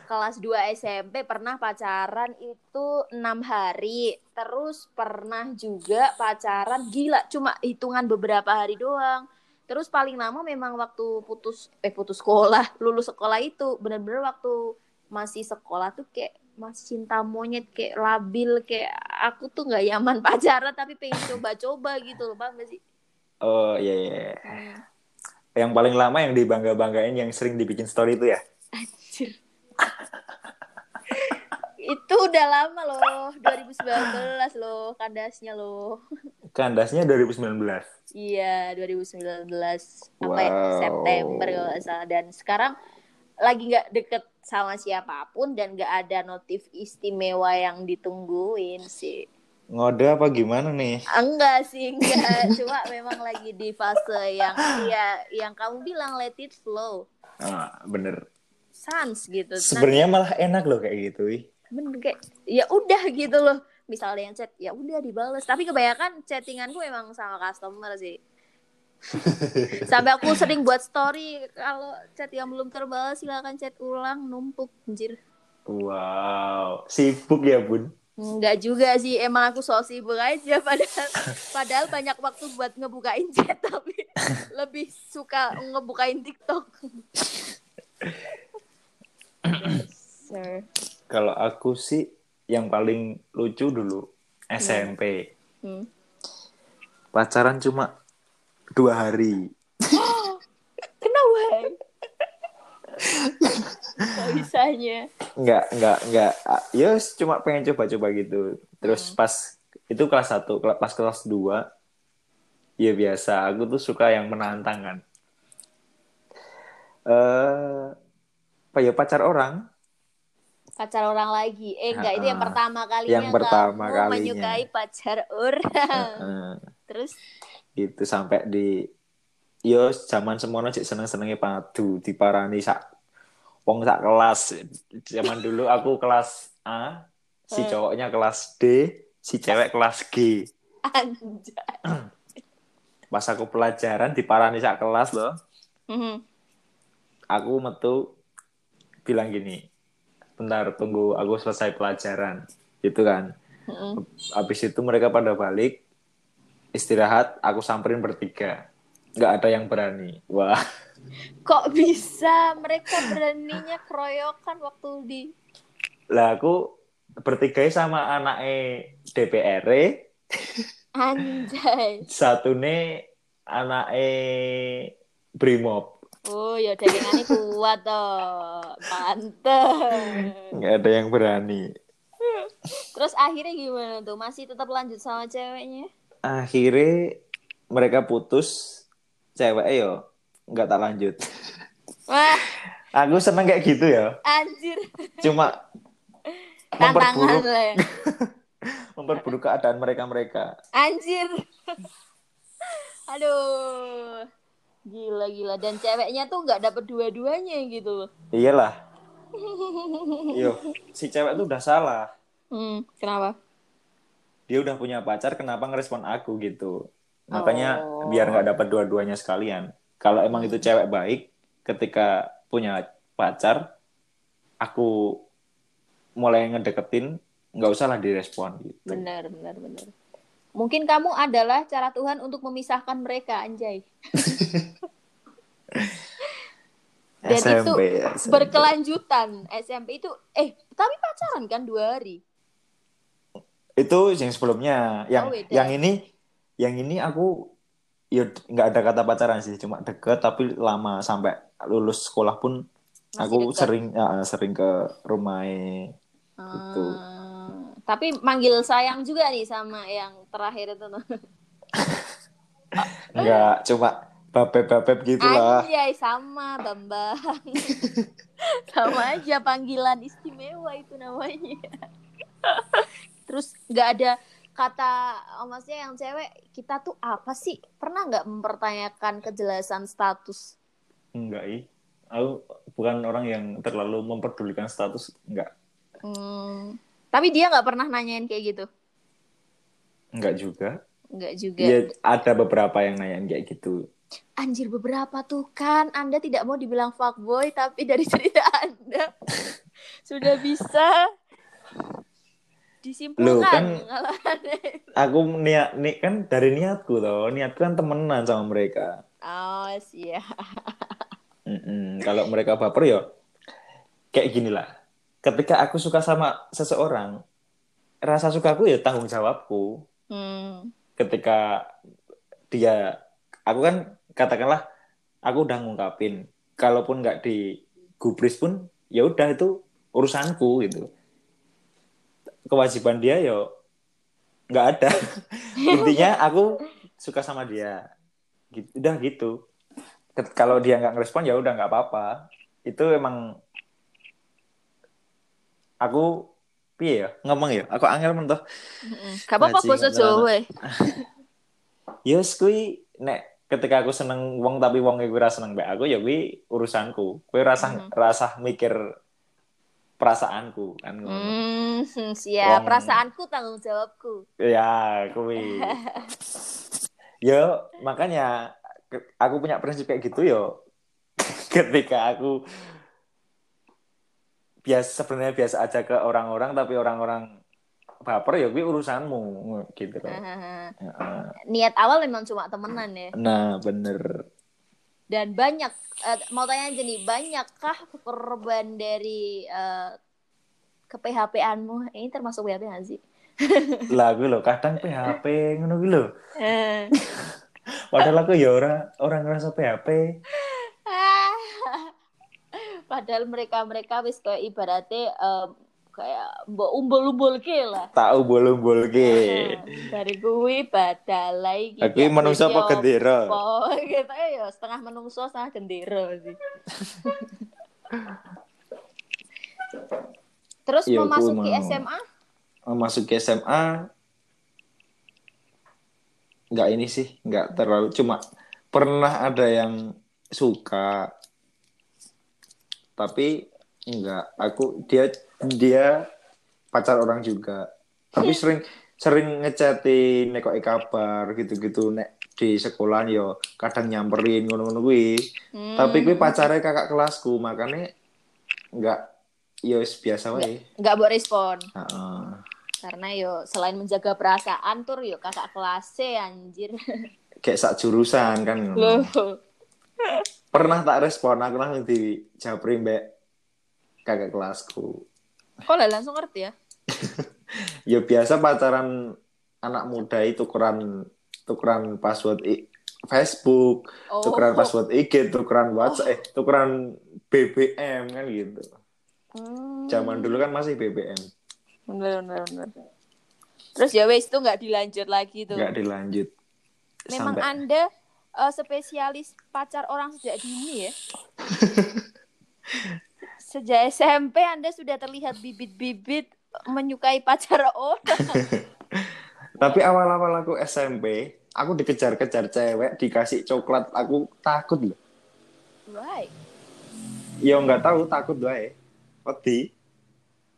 kelas 2 SMP pernah pacaran itu enam hari. Terus pernah juga pacaran gila cuma hitungan beberapa hari doang. Terus paling lama memang waktu putus eh putus sekolah, lulus sekolah itu bener-bener waktu masih sekolah tuh kayak masih cinta monyet kayak labil kayak aku tuh nggak nyaman pacaran tapi pengen coba-coba gitu loh paham gak sih? oh iya iya iya. Hmm. yang paling lama yang dibangga banggain yang sering dibikin story itu ya Anjir. Itu udah lama loh 2019 loh kandasnya loh. Kandasnya 2019 iya 2019 sampai Wow. September kalau nggak salah. Dan sekarang lagi nggak deket sama siapa pun dan nggak ada notif istimewa yang ditungguin sih. Ngode apa gimana nih? Enggak sih enggak. Cuma memang lagi di fase yang ya yang kamu bilang let it flow. Ah, bener. Sans gitu. Nanti- sebenarnya malah enak loh kayak gitu ih. Bener kayak ya udah gitu loh. Misalnya yang chat ya udah dibales. Tapi kebanyakan chattinganku emang sama customer sih. Sampai aku sering buat story kalau chat yang belum terbalas silakan chat ulang numpuk anjir. Wow sibuk ya bun? Enggak juga sih, emang aku so sibuk aja. Padahal padahal banyak waktu buat ngebukain chat tapi lebih suka ngebukain TikTok. Sir. Kalau aku sih yang paling lucu dulu SMP Hmm. pacaran cuma dua hari. Kenapa? Kok bisanya? nggak nggak nggak. Ah, ya cuma pengen coba-coba gitu. Terus pas itu kelas 1 pas kelas 2 ya biasa. Aku tuh suka yang menantang kan eh apa ya pacar orang Pacar orang lagi. Eh enggak, itu yang pertama kalinya yang pertama kamu kalinya. menyukai pacar orang. Terus itu sampai di yo zaman semono cek seneng senengnya padu diparani sak wong sak kelas zaman dulu aku kelas A si cowoknya kelas D si cewek kelas G anjay. pas aku pelajaran diparani sak kelas loh Mhm. aku metu bilang gini bentar tunggu aku selesai pelajaran. Gitu kan. Mhm. habis itu mereka pada balik istirahat aku samperin bertiga. Nggak ada yang berani. Wah. Kok bisa? Mereka beraninya keroyokan waktu di lah aku bertiga sama anaknya DPR anjay. satu nih anaknya Brimob Oh ya dagangannya kuat toh. Pantes. nggak ada yang berani Terus akhirnya gimana tuh? Masih tetap lanjut sama ceweknya? akhirnya mereka putus cewek yo nggak tak lanjut Wah, aku seneng kayak gitu ya anjir. cuma memperburuk lah ya. memperburuk keadaan mereka mereka Anjir. Aduh. Gila gila dan ceweknya tuh nggak dapet dua-duanya gitu loh. Iyalah. Yo, si cewek tuh udah salah. Hmm, kenapa? Dia udah punya pacar, kenapa ngerespon aku gitu? Makanya Oh. biar nggak dapat dua-duanya sekalian. Kalau emang itu cewek baik, ketika punya pacar, aku mulai ngedeketin, nggak usah lah direspon gitu. Benar benar benar. Mungkin kamu adalah cara Tuhan untuk memisahkan mereka, anjay. Dan itu SMP. Berkelanjutan SMP itu eh tapi pacaran kan dua hari. Itu yang sebelumnya. Yang Oh, beda. yang ini yang ini aku ya nggak ada kata pacaran sih, cuma deket tapi lama sampai lulus sekolah pun Masih aku deket? sering ya, sering ke Gitu. Ah, tapi manggil sayang juga nih sama yang terakhir itu tuh. nggak cuma babep-babep gitu lah. Anjay sama Bambang. sama aja panggilan istimewa itu namanya. Terus nggak ada kata oh, maksudnya yang cewek kita tuh apa sih? Pernah nggak mempertanyakan kejelasan status? Enggak, ih. Aku bukan orang yang terlalu memperdulikan status, enggak. Hmm, tapi dia nggak pernah nanyain kayak gitu. Enggak juga. Nggak juga. Ya ada beberapa yang nanyain kayak gitu. Anjir beberapa tuh kan Anda tidak mau dibilang fuckboy tapi dari cerita Anda sudah bisa disimpulkan. Loh, kan-. Aku niat nih kan dari niatku loh. Niatku kan temenan sama mereka. Oh iya. Mm-mm. Kalau mereka baper ya kayak gini lah. Ketika aku suka sama seseorang, rasa sukaku ya tanggung jawabku. Hmm. Ketika dia, aku kan katakanlah aku udah ngungkapin, kalaupun nggak digubris pun ya udah itu urusanku gitu. Kewajiban dia ya nggak ada. Intinya aku suka sama dia. Gitu, udah gitu. Kalau dia nggak ngerespon ya udah nggak apa-apa. Itu emang aku piye ya ngomong ya aku angel mentoh. Gak apa-apa bahasa Jawa. Yus kui nek ketika aku seneng wong tapi wong iku ora seneng mbek aku ya kuwi urusanku. Kuwi rasa Mhm. rasa mikir perasaanku kan ngono. Hmm, siap. Wong- Perasaanku tanggung jawabku. Ya, kuwi. yo makanya aku punya prinsip kayak gitu yo. ketika aku biasa sebenarnya biasa aja ke orang-orang tapi orang-orang baper ya kuwi urusanmu gitu loh. Heeh. Niat awal memang cuma temenan ya. Nah, bener. Dan banyak, eh, mau tanya aja nih, banyakkah korban dari eh, ke PHP-anmu? Ini termasuk PHP nggak sih? lagu lo kadang PHP ngono kuwi lho. Eh. Padahal aku ya ora orang ngerasa PHP. Ah. Padahal mereka-mereka wis kayak ibaratnya em, kayak mbok umbul-umbul ke lah. Tak umbul-umbul ke. Nah, dari kuwi badalai Aku iki manungsa apa gendera? Oh, gitu ya setengah menungso setengah gendera sih. Terus Iya, aku memasuki mau. SMA? Masuk ke SMA nggak ini sih, nggak terlalu cuma pernah ada yang suka tapi enggak aku dia dia pacar orang juga tapi sering sering ngechatin nek kok kabar gitu-gitu nek di sekolahan yo kadang nyamperin ngono-ngono kuwi Hmm. tapi gue pacarnya kakak kelasku makanya enggak wis biasa wae nggak buat respon Heeh. karena yo selain menjaga perasaan tur yo kakak kelasnya anjir. kayak sak jurusan kan. Loh. Pernah tak respon aku langsung di japri mbak kakak kelasku Kok lah langsung ngerti ya? ya biasa pacaran anak muda itu tukeran tukeran password i- Facebook Oh. tukeran password IG tukeran WhatsApp eh tukeran BBM kan gitu Hmm. zaman dulu kan masih BBM Bener, bener, bener. Terus ya wes itu nggak dilanjut lagi tuh. nggak dilanjut Memang Sampai- Anda eh, spesialis pacar orang sejak dini ya? sejak SMP Anda sudah terlihat bibit-bibit menyukai pacar orang. tapi awal-awal aku SMP aku dikejar-kejar cewek dikasih coklat aku takut loh Why? ya nggak tahu takut wae wedi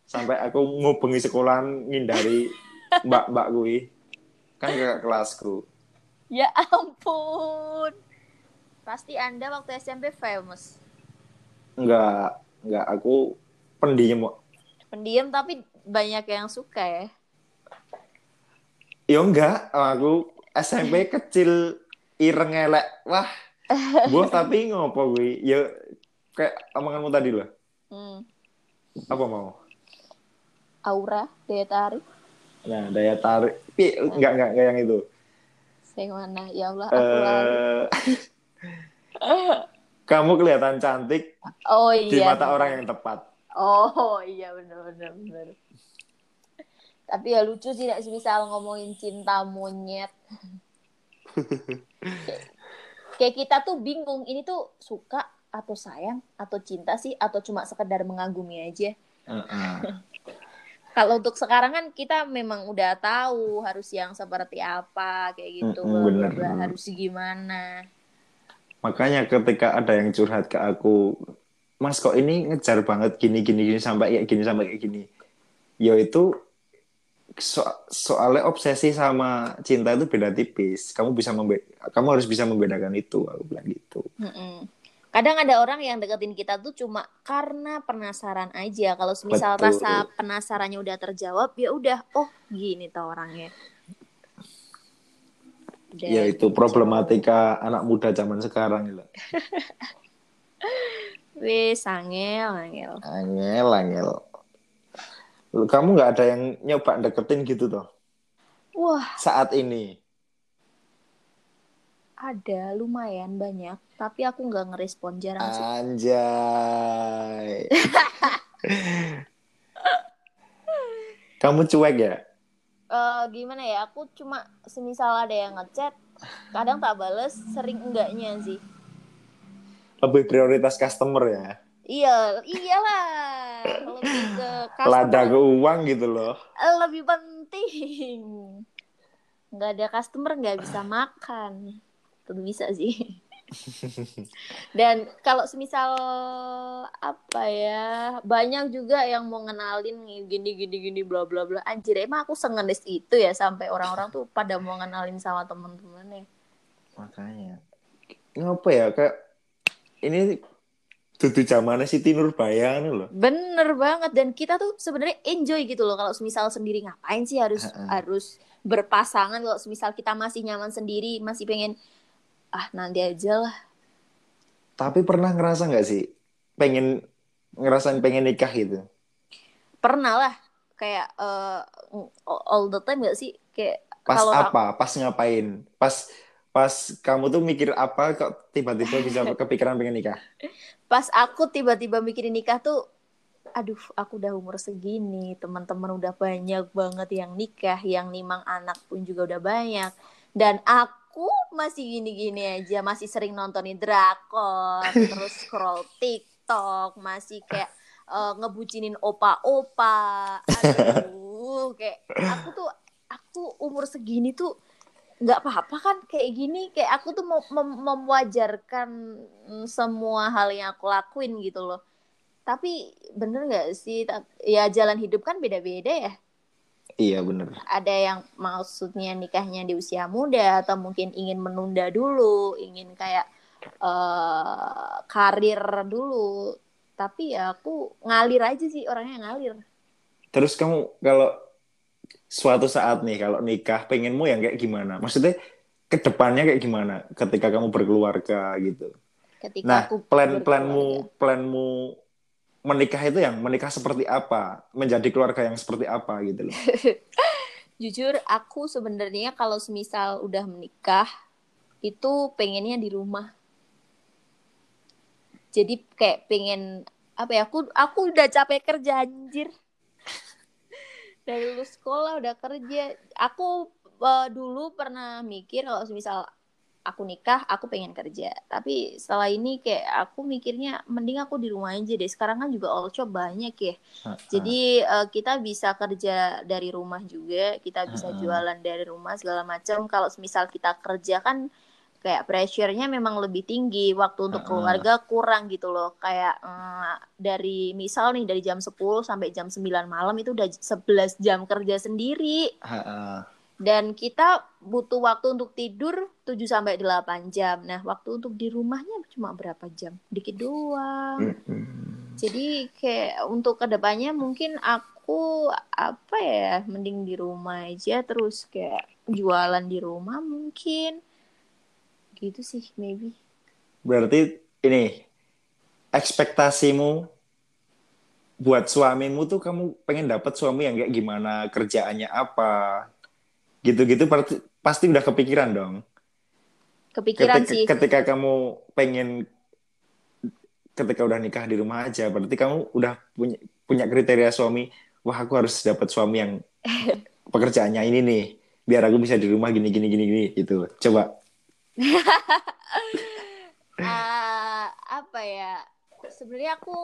sampai aku ngubengi sekolahan ngindari mbak-mbak gue kan ke kelasku Ya ampun. Pasti Anda waktu SMP famous. nggak nggak aku pendiam kok Pendiam tapi banyak yang suka ya. ya enggak aku SMP kecil ireng elek wah buah tapi ngopo gue ya kayak omonganmu tadi loh Hmm. apa mau Aura, daya tarik. nah daya tarik Pi, enggak enggak enggak yang itu Saya mana? Ya Allah, aku eh kamu kelihatan cantik Oh di iya. mata orang yang tepat Oh iya benar benar benar. Tapi ya lucu sih nek misal ngomongin cinta monyet. kayak, kayak kita tuh bingung ini tuh suka atau sayang atau cinta sih atau cuma sekedar mengagumi aja. Heeh. Kalau untuk sekarang kan kita memang udah tahu harus yang seperti apa kayak gitu, bener. bla, harus gimana. makanya ketika ada yang curhat ke aku mas kok ini ngejar banget gini gini gini sampai kayak gini sampai kayak gini ya itu so- soalnya obsesi sama cinta itu beda tipis kamu bisa membe kamu harus bisa membedakan itu aku bilang gitu Mm-mm. Kadang ada orang yang deketin kita tuh cuma karena penasaran aja. Kalau misal Betul. rasa penasarannya udah terjawab, ya udah, oh gini tuh orangnya. Udah ya itu problematika anak muda zaman sekarang gitu Wih, sangel, angel. angel angel Lu, kamu nggak ada yang nyoba deketin gitu toh Wah, saat ini ada lumayan banyak, tapi aku nggak ngerespon jarang sih. Anjay. Kamu cuek ya? Eh, gimana ya? Aku cuma semisal ada yang ngechat, kadang tak bales, sering enggaknya sih. Lebih prioritas customer ya? Iya, iyalah. Lebih ke Lada customer. ke uang gitu loh. lebih penting. Nggak ada customer nggak bisa makan. Tentu bisa sih. Dan kalau semisal apa ya, banyak juga yang mau ngenalin gini gini gini bla bla bla. Anjir, emang aku sengenis itu ya sampai orang-orang tuh pada mau ngenalin sama temen-temennya. Makanya. Ngapa ya? Kayak ini dudu zamannya Siti Nurbaya nih loh. Bener banget dan kita tuh sebenarnya enjoy gitu loh kalau semisal sendiri ngapain sih harus harus berpasangan kalau semisal kita masih nyaman sendiri masih pengen ah nanti aja lah Tapi pernah ngerasa nggak sih? Pengen ngerasain pengen nikah gitu? pernah lah kayak eh, all the time gak sih kayak Pas kalau apa? Pas ngapain? Pas pas kamu tuh mikir apa kok tiba-tiba bisa kepikiran pengen nikah? pas aku tiba-tiba mikirin nikah tuh aduh aku udah umur segini teman-teman udah banyak banget yang nikah yang nimang anak pun juga udah banyak dan aku masih gini-gini aja masih sering nontonin drakor terus scroll TikTok masih kayak eh, ngebucinin opa-opa. Aduh kayak aku tuh aku umur segini tuh nggak apa-apa kan kayak gini kayak aku tuh mau mem- mewajarkan mm, semua hal yang aku lakuin gitu loh. Tapi bener nggak sih ya jalan hidup kan beda-beda ya Iya bener. ada yang maksudnya nikahnya di usia muda atau mungkin ingin menunda dulu ingin kayak eh karir dulu tapi ya aku ngalir aja sih orangnya ngalir Terus kamu kalau suatu saat nih kalau nikah pengenmu yang kayak gimana? Maksudnya ke depannya kayak gimana ketika kamu berkeluarga gitu? ketika Nah, aku plan planmu planmu menikah itu yang menikah seperti apa? Menjadi keluarga yang seperti apa gitu loh. Jujur aku sebenarnya kalau semisal udah menikah itu pengennya di rumah. Jadi kayak pengen apa ya? Aku aku udah capek kerja anjir. Dari lulus sekolah udah kerja. Aku eh, dulu pernah mikir kalau semisal aku nikah aku pengen kerja. Tapi setelah ini kayak aku mikirnya mending aku di rumah aja deh. Sekarang kan juga all job banyak ya. Jadi uh, kita bisa kerja dari rumah juga. Kita bisa jualan dari rumah segala macam. Kalau misal kita kerja kan kayak pressure-nya memang lebih tinggi. Waktu untuk keluarga kurang gitu loh. Kayak eh, dari misal nih dari jam 10 sampai jam 9 malam itu udah 11 jam kerja sendiri. Ha-ha. Dan kita butuh waktu untuk tidur 7 sampai 8 jam. Nah, waktu untuk di rumahnya cuma berapa jam? Dikit doang. Jadi kayak untuk ke depannya mungkin aku apa ya, mending di rumah aja terus kayak jualan di rumah mungkin. Gitu sih, maybe. Berarti ini ekspektasimu buat suamimu tuh kamu pengen dapat suami yang kayak gimana, kerjaannya apa, gitu-gitu pasti, pasti udah kepikiran dong. Kepikiran Ketika, sih. ketika kamu pengen ketika udah nikah di rumah aja, berarti kamu udah punya punya kriteria suami, wah aku harus dapat suami yang pekerjaannya ini nih, biar aku bisa di rumah gini gini gini gini gitu. Coba. Ah, apa ya? Sebenarnya aku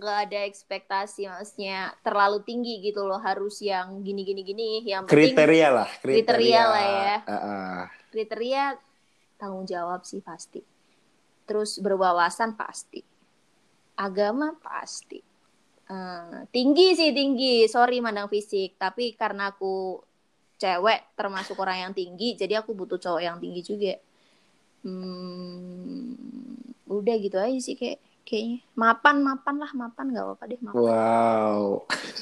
nggak ada ekspektasi, maksudnya terlalu tinggi gitu loh, harus yang gini gini gini. Yang penting Kriteria lah, kriteria, kriteria lah ya. Ah, ah. kriteria tanggung jawab sih pasti. Terus berwawasan pasti. Agama pasti. Eh, tinggi sih tinggi, sorry mandang fisik, tapi karena aku cewek termasuk orang yang tinggi, jadi aku butuh cowok yang tinggi juga. Hmm, udah gitu aja sih kayak kayaknya mapan mapan lah mapan nggak apa-apa deh mapan. Wow.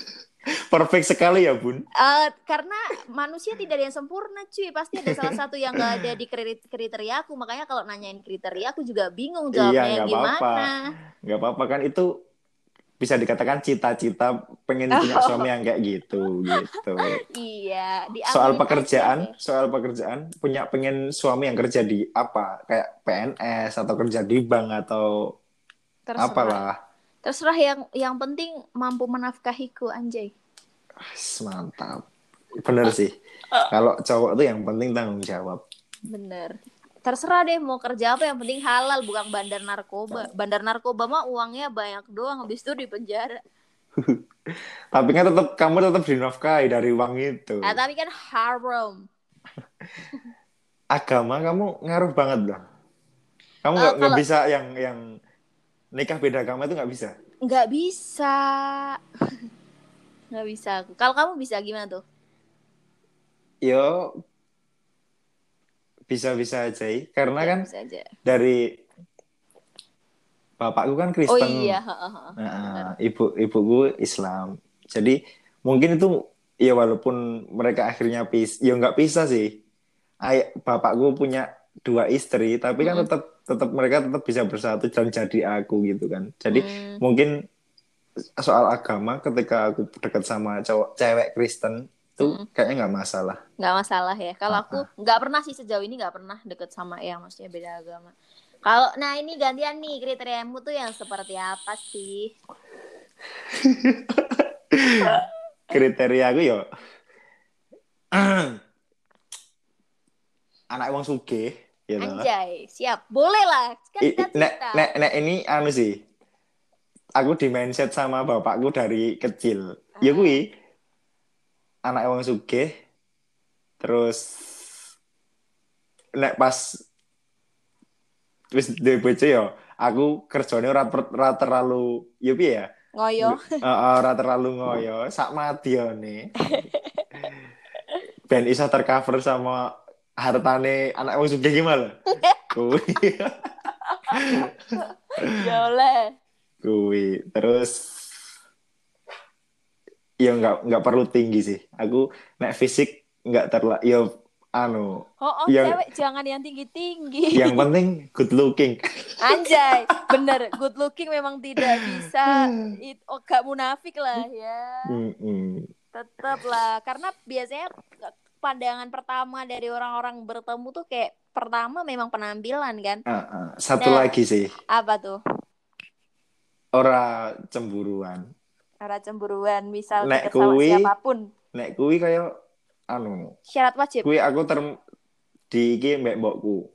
Perfect sekali ya, Bun. Eh, karena manusia tidak ada yang sempurna cuy pasti ada salah satu yang nggak ada di kri- kriteria aku makanya kalau nanyain kriteria aku juga bingung Iya, jawabnya nggak gimana apa-apa. Nggak apa-apa kan itu bisa dikatakan cita-cita pengen punya Oh. suami yang kayak gitu gitu. iya Soal aja pekerjaan, deh. soal pekerjaan punya pengen suami yang kerja di apa? Kayak PNS atau kerja di bank atau terserah apalah. terserah yang yang penting mampu menafkahiku anjay Mantap. Bener sih. Kalau cowok tuh yang penting tanggung jawab. bener terserah deh mau kerja apa yang penting halal bukan bandar narkoba bandar narkoba mah uangnya banyak doang habis itu di penjara Tapi kan tetap kamu tetap dinafkahi dari uang itu. nah, tapi kan haram agama kamu ngaruh banget loh. Kamu Eh, nggak nggak kalau- bisa yang yang nikah beda agama itu nggak bisa. nggak bisa nggak bisa kalau kamu bisa gimana tuh Yo bisa-bisa aja karena Ya, kan bisa aja dari bapakku kan oh Kristen, iya heeh, heeh. Nah, ibu ibuku Islam. Jadi mungkin itu ya walaupun mereka akhirnya pis, ya nggak pisah sih. Ay, bapakku punya dua istri, tapi kan Mm. tetap tetap mereka tetap bisa bersatu dan jadi aku gitu kan. Jadi Hmm. mungkin soal agama ketika aku dekat sama cowok cewek Kristen tuh Mm. kayaknya nggak masalah. nggak masalah ya kalau aku nggak pernah sih sejauh ini nggak pernah deket sama yang maksudnya beda agama kalau nah ini gantian nih kriteriamu tuh yang seperti apa sih Kriteria aku yo anak wong sugih ya anjay siap. Boleh lah kan kita nek, nek, nek ini anu sih aku di mindset sama bapakku dari kecil. Ya Ah. kuwi anak wong sugih terus nek pas wis duwe bojo ya aku kerjane ora ora terlalu ya piye ya? Ngoyo. Heeh, ora terlalu ngoyo sak madione ben iso tercover sama hartane anak wong sugih gimana kuwi. Boleh kuwi. Terus ya nggak nggak perlu tinggi sih. Aku nek fisik nggak terlalu ya anu oh, oh Yang- cewek jangan yang tinggi tinggi yang penting good looking. Anjay bener. Good looking memang tidak bisa. It, oh, gak munafik lah ya. Mm-mm. tetap lah karena biasanya pandangan pertama dari orang-orang bertemu tuh kayak pertama memang penampilan kan? Ah, ah. satu Nah. lagi sih. apa tuh? Ora cemburuan. Cara cemburuan misal Nek kuwi- siapa pun. nek kuwi kayak anu. Syarat wajib. Kuwi aku term di iki mbek mbokku.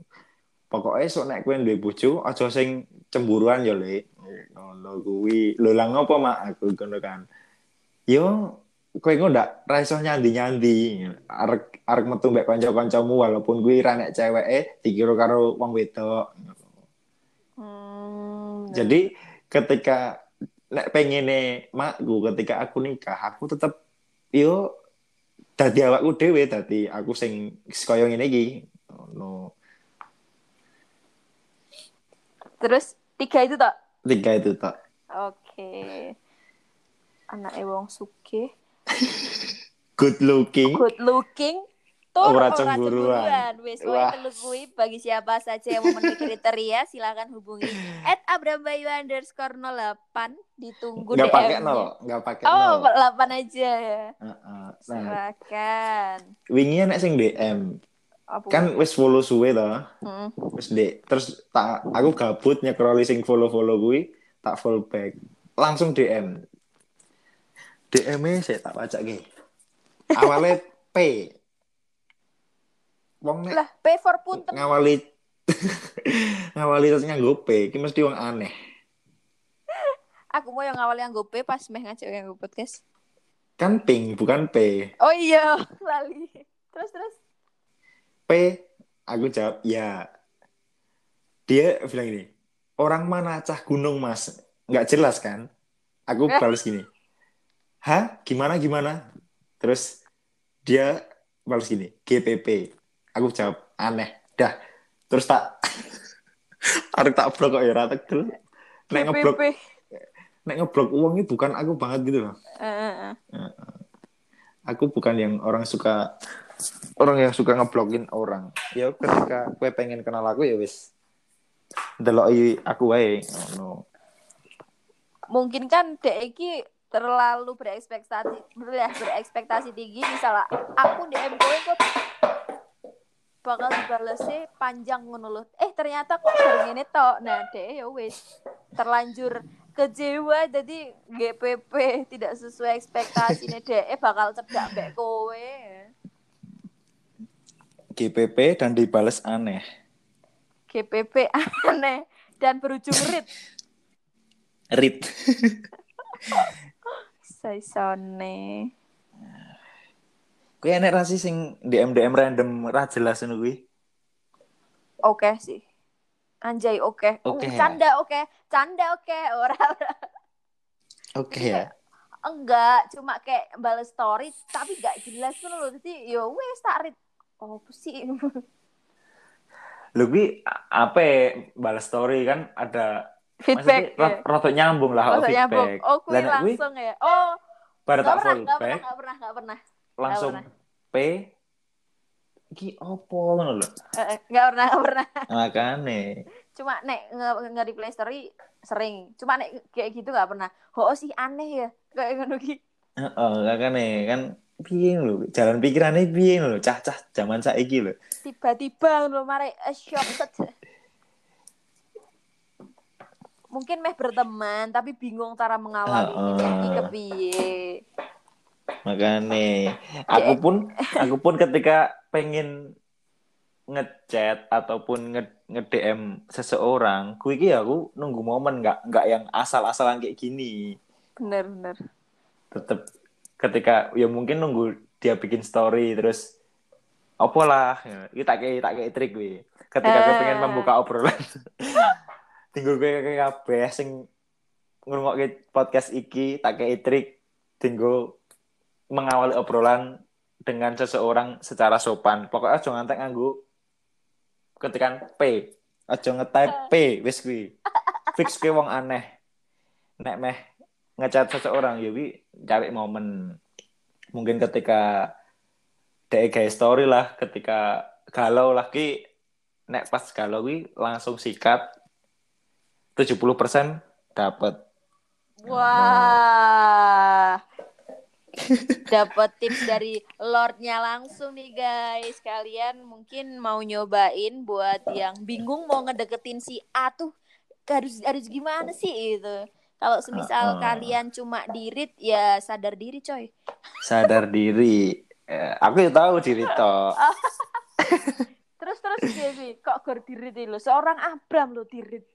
Pokoknya sok nek kowe duwe bojo aja sing cemburuan ya le ngono kuwi. Lho lah ngopo mak? Aku ngono kan. Yo kowe engko ndak ra iso nyandi-nyandi arek arek metu mbek kanca-kancamu walaupun kuwi ra nek ceweke dikira karo wong wedok. Hmm, jadi ketika nek pengene makku ketika aku nikah aku tetep yo dadi awakku dhewe dadi aku sing kaya ngene iki. No Terus tiga itu tak? tiga itu tak Oke. Anak wong sugih, good looking good looking, tur Ora ora cemburuan. Wis kowe Wah. telu kuwi bagi siapa saja yang memenuhi kriteria silakan hubungi at Abramayu underscore 08 ditunggu nggak pakai nol nggak pakai Oh, nol 8 aja ya. Heeh. nah Silakan. wingi nek sing DM Apa? kan wis follow suwe to Mm. wis dek terus tak aku gabut nyekroli sing follow follow kuwi tak follow back langsung DM DM -nya saya tak baca ki awalnya P wong nek Lah, pay for punten. ngawali ngawali terus nganggo P iki mesti wong aneh Aku mau yang awalnya yang P pas meh ngajak yang podcast. kan ping bukan P Oh iya, lali. Terus terus. P aku jawab ya dia bilang gini orang mana cah gunung mas nggak jelas kan aku balas gini hah? Gimana gimana? Terus dia balas gini GPP aku jawab aneh. Dah. Terus tak Arek tak blok kok ya rata nek ngeblok nek ngeblok uang ini bukan aku banget gitu loh. Eh. aku bukan yang orang suka orang yang suka ngeblokin orang. Ya ketika gue pengen kenal aku ya wis deloki aku wae ngono. Mungkin kan dek iki terlalu berekspektasi ya, berekspektasi tinggi misalnya aku DM kowe kok bakal dibalesnya panjang ngono lho. Eh ternyata kok baru ngene tok. Nah, dek ya wis terlanjur kecewa jadi GPP tidak sesuai ekspektasi nih dek bakal cedak mbek kowe. GPP dan dibales aneh GPP aneh dan berujung rit. rit Saisone. gue enek rasi sing DM DM random ra jelas ngono kuwi Oke sih. Anjay oke. Oke Uh, ya? Canda oke. Canda oke. Ora ora. oke ya Enggak, cuma kayak balas story tapi gak jelas pun loh. Jadi ya wes tak read. Oh, sih? kuwi a- apa ya, balas story kan ada Feedback. maksudnya ya. nyambung lah feedback nyambung. Oh, kuwi langsung ya. Oh, pada gak tak pernah, full gak pernah, gak pernah, gak pernah. langsung pernah. P iki opo ngono lho Eh, eh, Gak pernah, gak pernah. makane Cuma nek nge- nge-reply story sering. Cuma nek kayak gitu gak pernah. Oh, sih aneh ya. Kayak ngono ki. Heeh, makane kan piye lho, jalan pikirannya piye lho, cah-cah zaman saiki lho. Tiba-tiba ngono mare eh, shock set. Mungkin meh berteman tapi bingung cara mengawali Heeh. ini kepiye. Makane aku pun aku pun ketika pengen ngechat ataupun nge, nge-DM seseorang, kuwi iki aku nunggu momen nggak nggak yang asal-asalan kayak gini. Bener bener. Tetep ketika ya mungkin nunggu dia bikin story terus opo lah, iki tak kayak tak kayak trik kuwi. Ketika gue pengen Eh. membuka obrolan. Tinggal gue kayak kabeh sing ngrungokke podcast iki tak kayak trik tinggal mengawali obrolan dengan seseorang secara sopan. Pokoknya aja ngantek nganggo ketikan P. Aja nge-type P wis kuwi. Fix kuwi wong aneh. Nek meh ngechat seseorang ya cari momen. Mungkin ketika DE gawe story lah, ketika galau lah ki nek pas galau kuwi langsung sikat 70% dapat. Wah. Dapat tips dari Lordnya langsung nih guys. Kalian mungkin mau nyobain buat yang bingung mau ngedeketin si A tuh harus harus gimana sih itu. Kalau semisal Uh-uh. kalian cuma dirit ya sadar diri coy. Sadar diri. Eh, aku ya tahu diri toh. Terus terus Dewi kok gor dirit lo seorang Abram lo dirit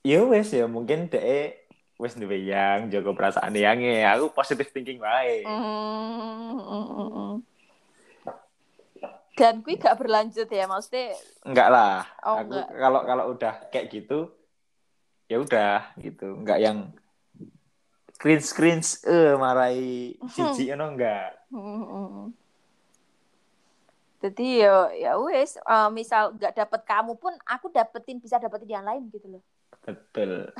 ya wes ya mungkin deh wes duwe yang jago perasaan yang ya aku positive thinking wae. Mm, mm, mm, mm. dan kui gak berlanjut ya maksudnya enggak lah. Oh, aku kalau kalau udah kayak gitu ya udah gitu. Enggak yang screen screen eh marai cici no enggak? Mm, jadi ya ya wes eh, misal gak dapet kamu pun aku dapetin bisa dapetin yang lain gitu loh betul.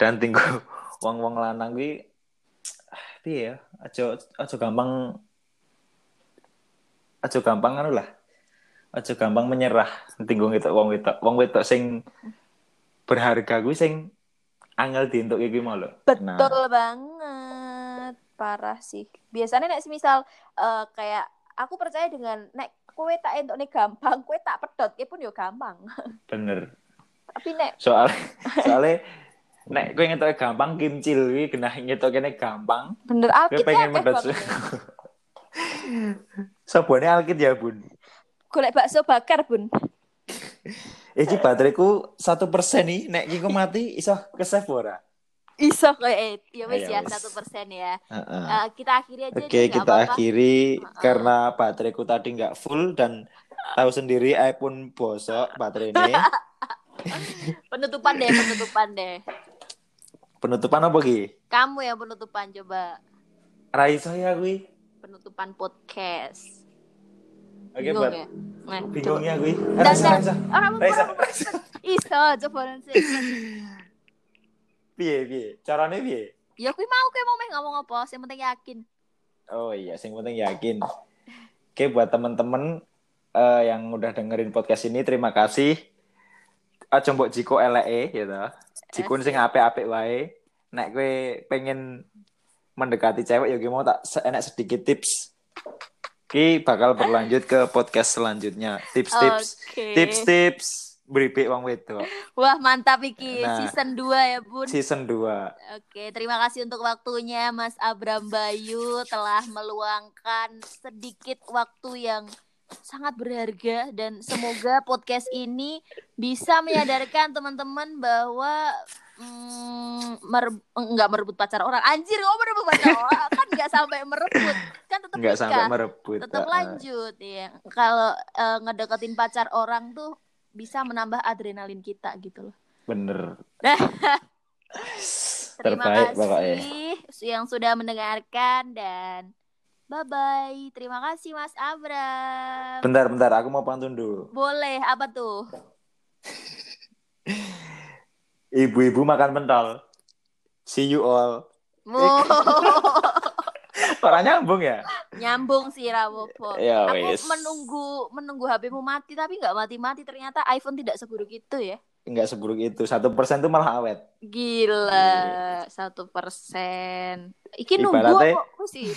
Dan tinggu wong wong lanang gue piye ya? Aja aja gampang aja gampang anu lah. Aja gampang menyerah tinggu itu wong wedok. Wong wedok sing berharga gue sing angel dientuk iki mau lho. Nah, Betul banget. Parah sih. Biasanya nek misal eh, kayak aku percaya dengan nek kowe tak entuk nih gampang, kowe tak pedot ya pun yo gampang. bener Tapi nek soal soalnya nek kowe ngetok gampang kimcil kuwi genah ngetok kene gampang bener alkit pengen ya medot sabone alkit ya bun Golek bakso bakar, Bun. iki bateraiku satu persen nih nek iki ku mati iso ke save ora Iso kayak ya wis Ayo, ya wis. satu persen ya. Heeh. Eh, kita akhiri aja Oke, nggak kita apa-apa. akhiri Heeh. karena bateraiku tadi nggak full dan tahu sendiri iPhone bosok baterai ini. Penutupan deh, penutupan deh. Penutupan apa Ki? Kamu yang penutupan coba. Raisa ya kui. Penutupan podcast. Oke, Bingung buat ya? Nah, bingung coba. ya. Dan- Raisa, Raisa. Raisa, Raisa. Iso, coba nanti. Piye, piye? Caranya piye? Ya kui mau kui mau meh ngomong apa, yang penting yakin. Oh iya, yang penting yakin. Oke, buat temen-temen eh, yang udah dengerin podcast ini, terima kasih. Aja mbok jiko eleke gitu. Jikun sing apik-apik wae. Nek kowe pengen mendekati cewek ya mau tak enak sedikit tips. Ki bakal berlanjut ke podcast selanjutnya. Tips-tips. Oke. Tips-tips beripik wong wedok. Wah, mantap iki Nah. season 2 ya, Bun. Season 2. Oke, terima kasih untuk waktunya Mas Abram Bayu telah meluangkan sedikit waktu yang sangat berharga dan semoga podcast ini bisa menyadarkan teman-teman bahwa mm, mer- enggak merebut pacar orang. Anjir, kok merebut pacar orang? Kan enggak sampai merebut. Kan tetap nikah. sampai merebut. tetap lanjut ya. Kalau eh, ngedeketin pacar orang tuh bisa menambah adrenalin kita gitu loh. Bener. Terima Terbaik kasih yang sudah mendengarkan dan bye bye. Terima kasih Mas Abram. Bentar, bentar. Aku mau pantun dulu. Boleh apa tuh? Ibu-ibu makan pentol. See you all. Orang nyambung ya? Nyambung sih Rawopo. Ya Aku wis. menunggu menunggu HPmu mati tapi nggak mati-mati. Ternyata iPhone tidak seburuk itu ya. Enggak seburuk itu. Satu persen itu malah awet. Gila, satu persen. Iki nunggu Ibaratnya- kok sih?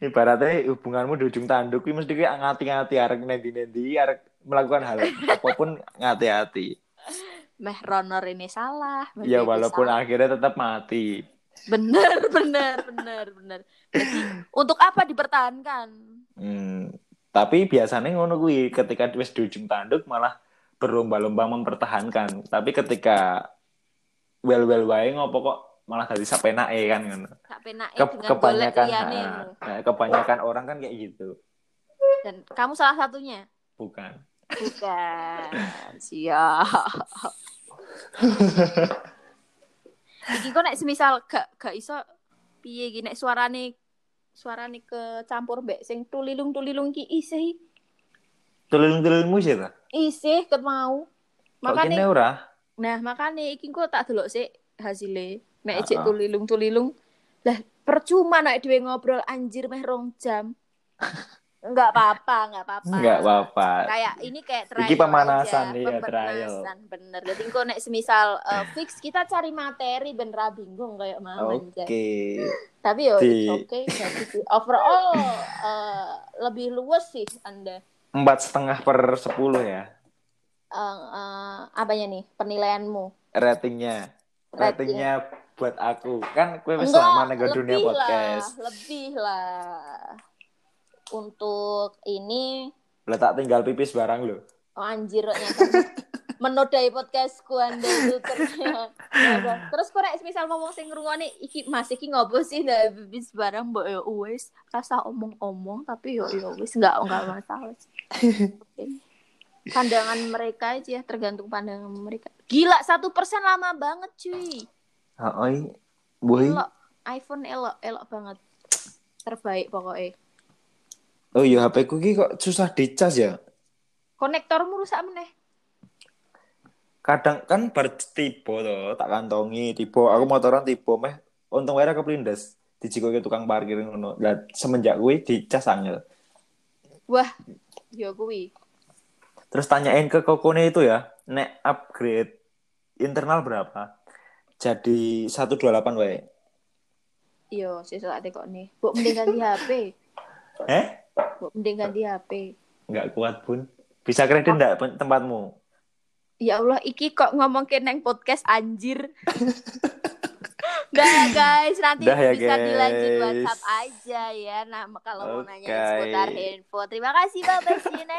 Ibaratnya hubunganmu di ujung tanduk, kuwi mesti kayak ngati-ngati arek nendi-nendi, arek melakukan hal apa pun ngati-hati. Meh Ronor ini salah. Ya walaupun salah. akhirnya tetap mati. bener, bener, bener, bener. Jadi untuk apa dipertahankan? Hmm. Tapi biasanya ngono kuwi ketika wis di ujung tanduk malah berlomba-lomba mempertahankan. Tapi ketika well-well wae ngopo kok malah dadi sapenake kan ngono. Gak penake Ke- dengan kebanyakan ha, nah, kebanyakan orang kan kayak gitu. Dan kamu salah satunya. Bukan. Bukan. Siap. Iki kok nek semisal gak gak iso piye iki nek suarane suarane kecampur mbek sing tulilung-tulilung ki isih Tulung-tulungmu sih ta? isih ket mau. Makane ora? nah makane iki kok tak delok sik hasile nek Ah, cek ah. tulilung-tulilung. Lah percuma nek dhewe ngobrol anjir meh rong jam. Enggak apa-apa, enggak apa-apa. Enggak apa-apa. kayak ini kayak trial Iki pemanasan, aja. iya, pemanasan bener jadi kok nek semisal uh, fix kita cari materi ben ra bingung kayak mama Oke. aja. tapi yo Di- it's okay sih. overall uh, lebih luas sih anda Empat setengah per sepuluh ya uh, uh, apanya nih penilaianmu ratingnya. Rating. Buat aku. Kan kue wis lama nego dunia podcast. lah lebih lah. Untuk ini. Letak tinggal pipis barang lo. oh, anjir menodai podcastku anda itu ternyata Ya terus kok nek misal ngomong sing ngrungokne iki Mas iki ngopo sih? Ndak bibis barang mbok yo wis. Rasa omong-omong tapi yo yo wis. Enggak enggak masalah pandangan mereka aja tergantung pandangan mereka. Gila satu persen lama banget cuy Heeh. Boy. elok iPhone elok elok banget terbaik pokoknya Oh iya HP ku ki kok susah dicas ya. konektormu rusak meneh Kadang kan bar tipe to, tak kantongi tipe. Aku motoran tipe meh untung wae keplindes. Dijikoke tukang parkir ngono. Lah semenjak kuwi dicas angel. wah yo kuwi Terus tanyain ke kokone itu ya, nek upgrade internal berapa? Jadi 128 wae. Yo, sesuk ate kok nih. Mbok mending ganti HP. Eh? Mbok mending ganti HP. Nggak kuat, Bun. Bisa kredit enggak tempatmu? Ya Allah, iki kok ngomong ke neng podcast anjir. Udah ya guys, nanti Udah ya, bisa dilanjut guys. WhatsApp aja ya. Nah, kalau mau nanya seputar handphone. Terima kasih Bapak Sina.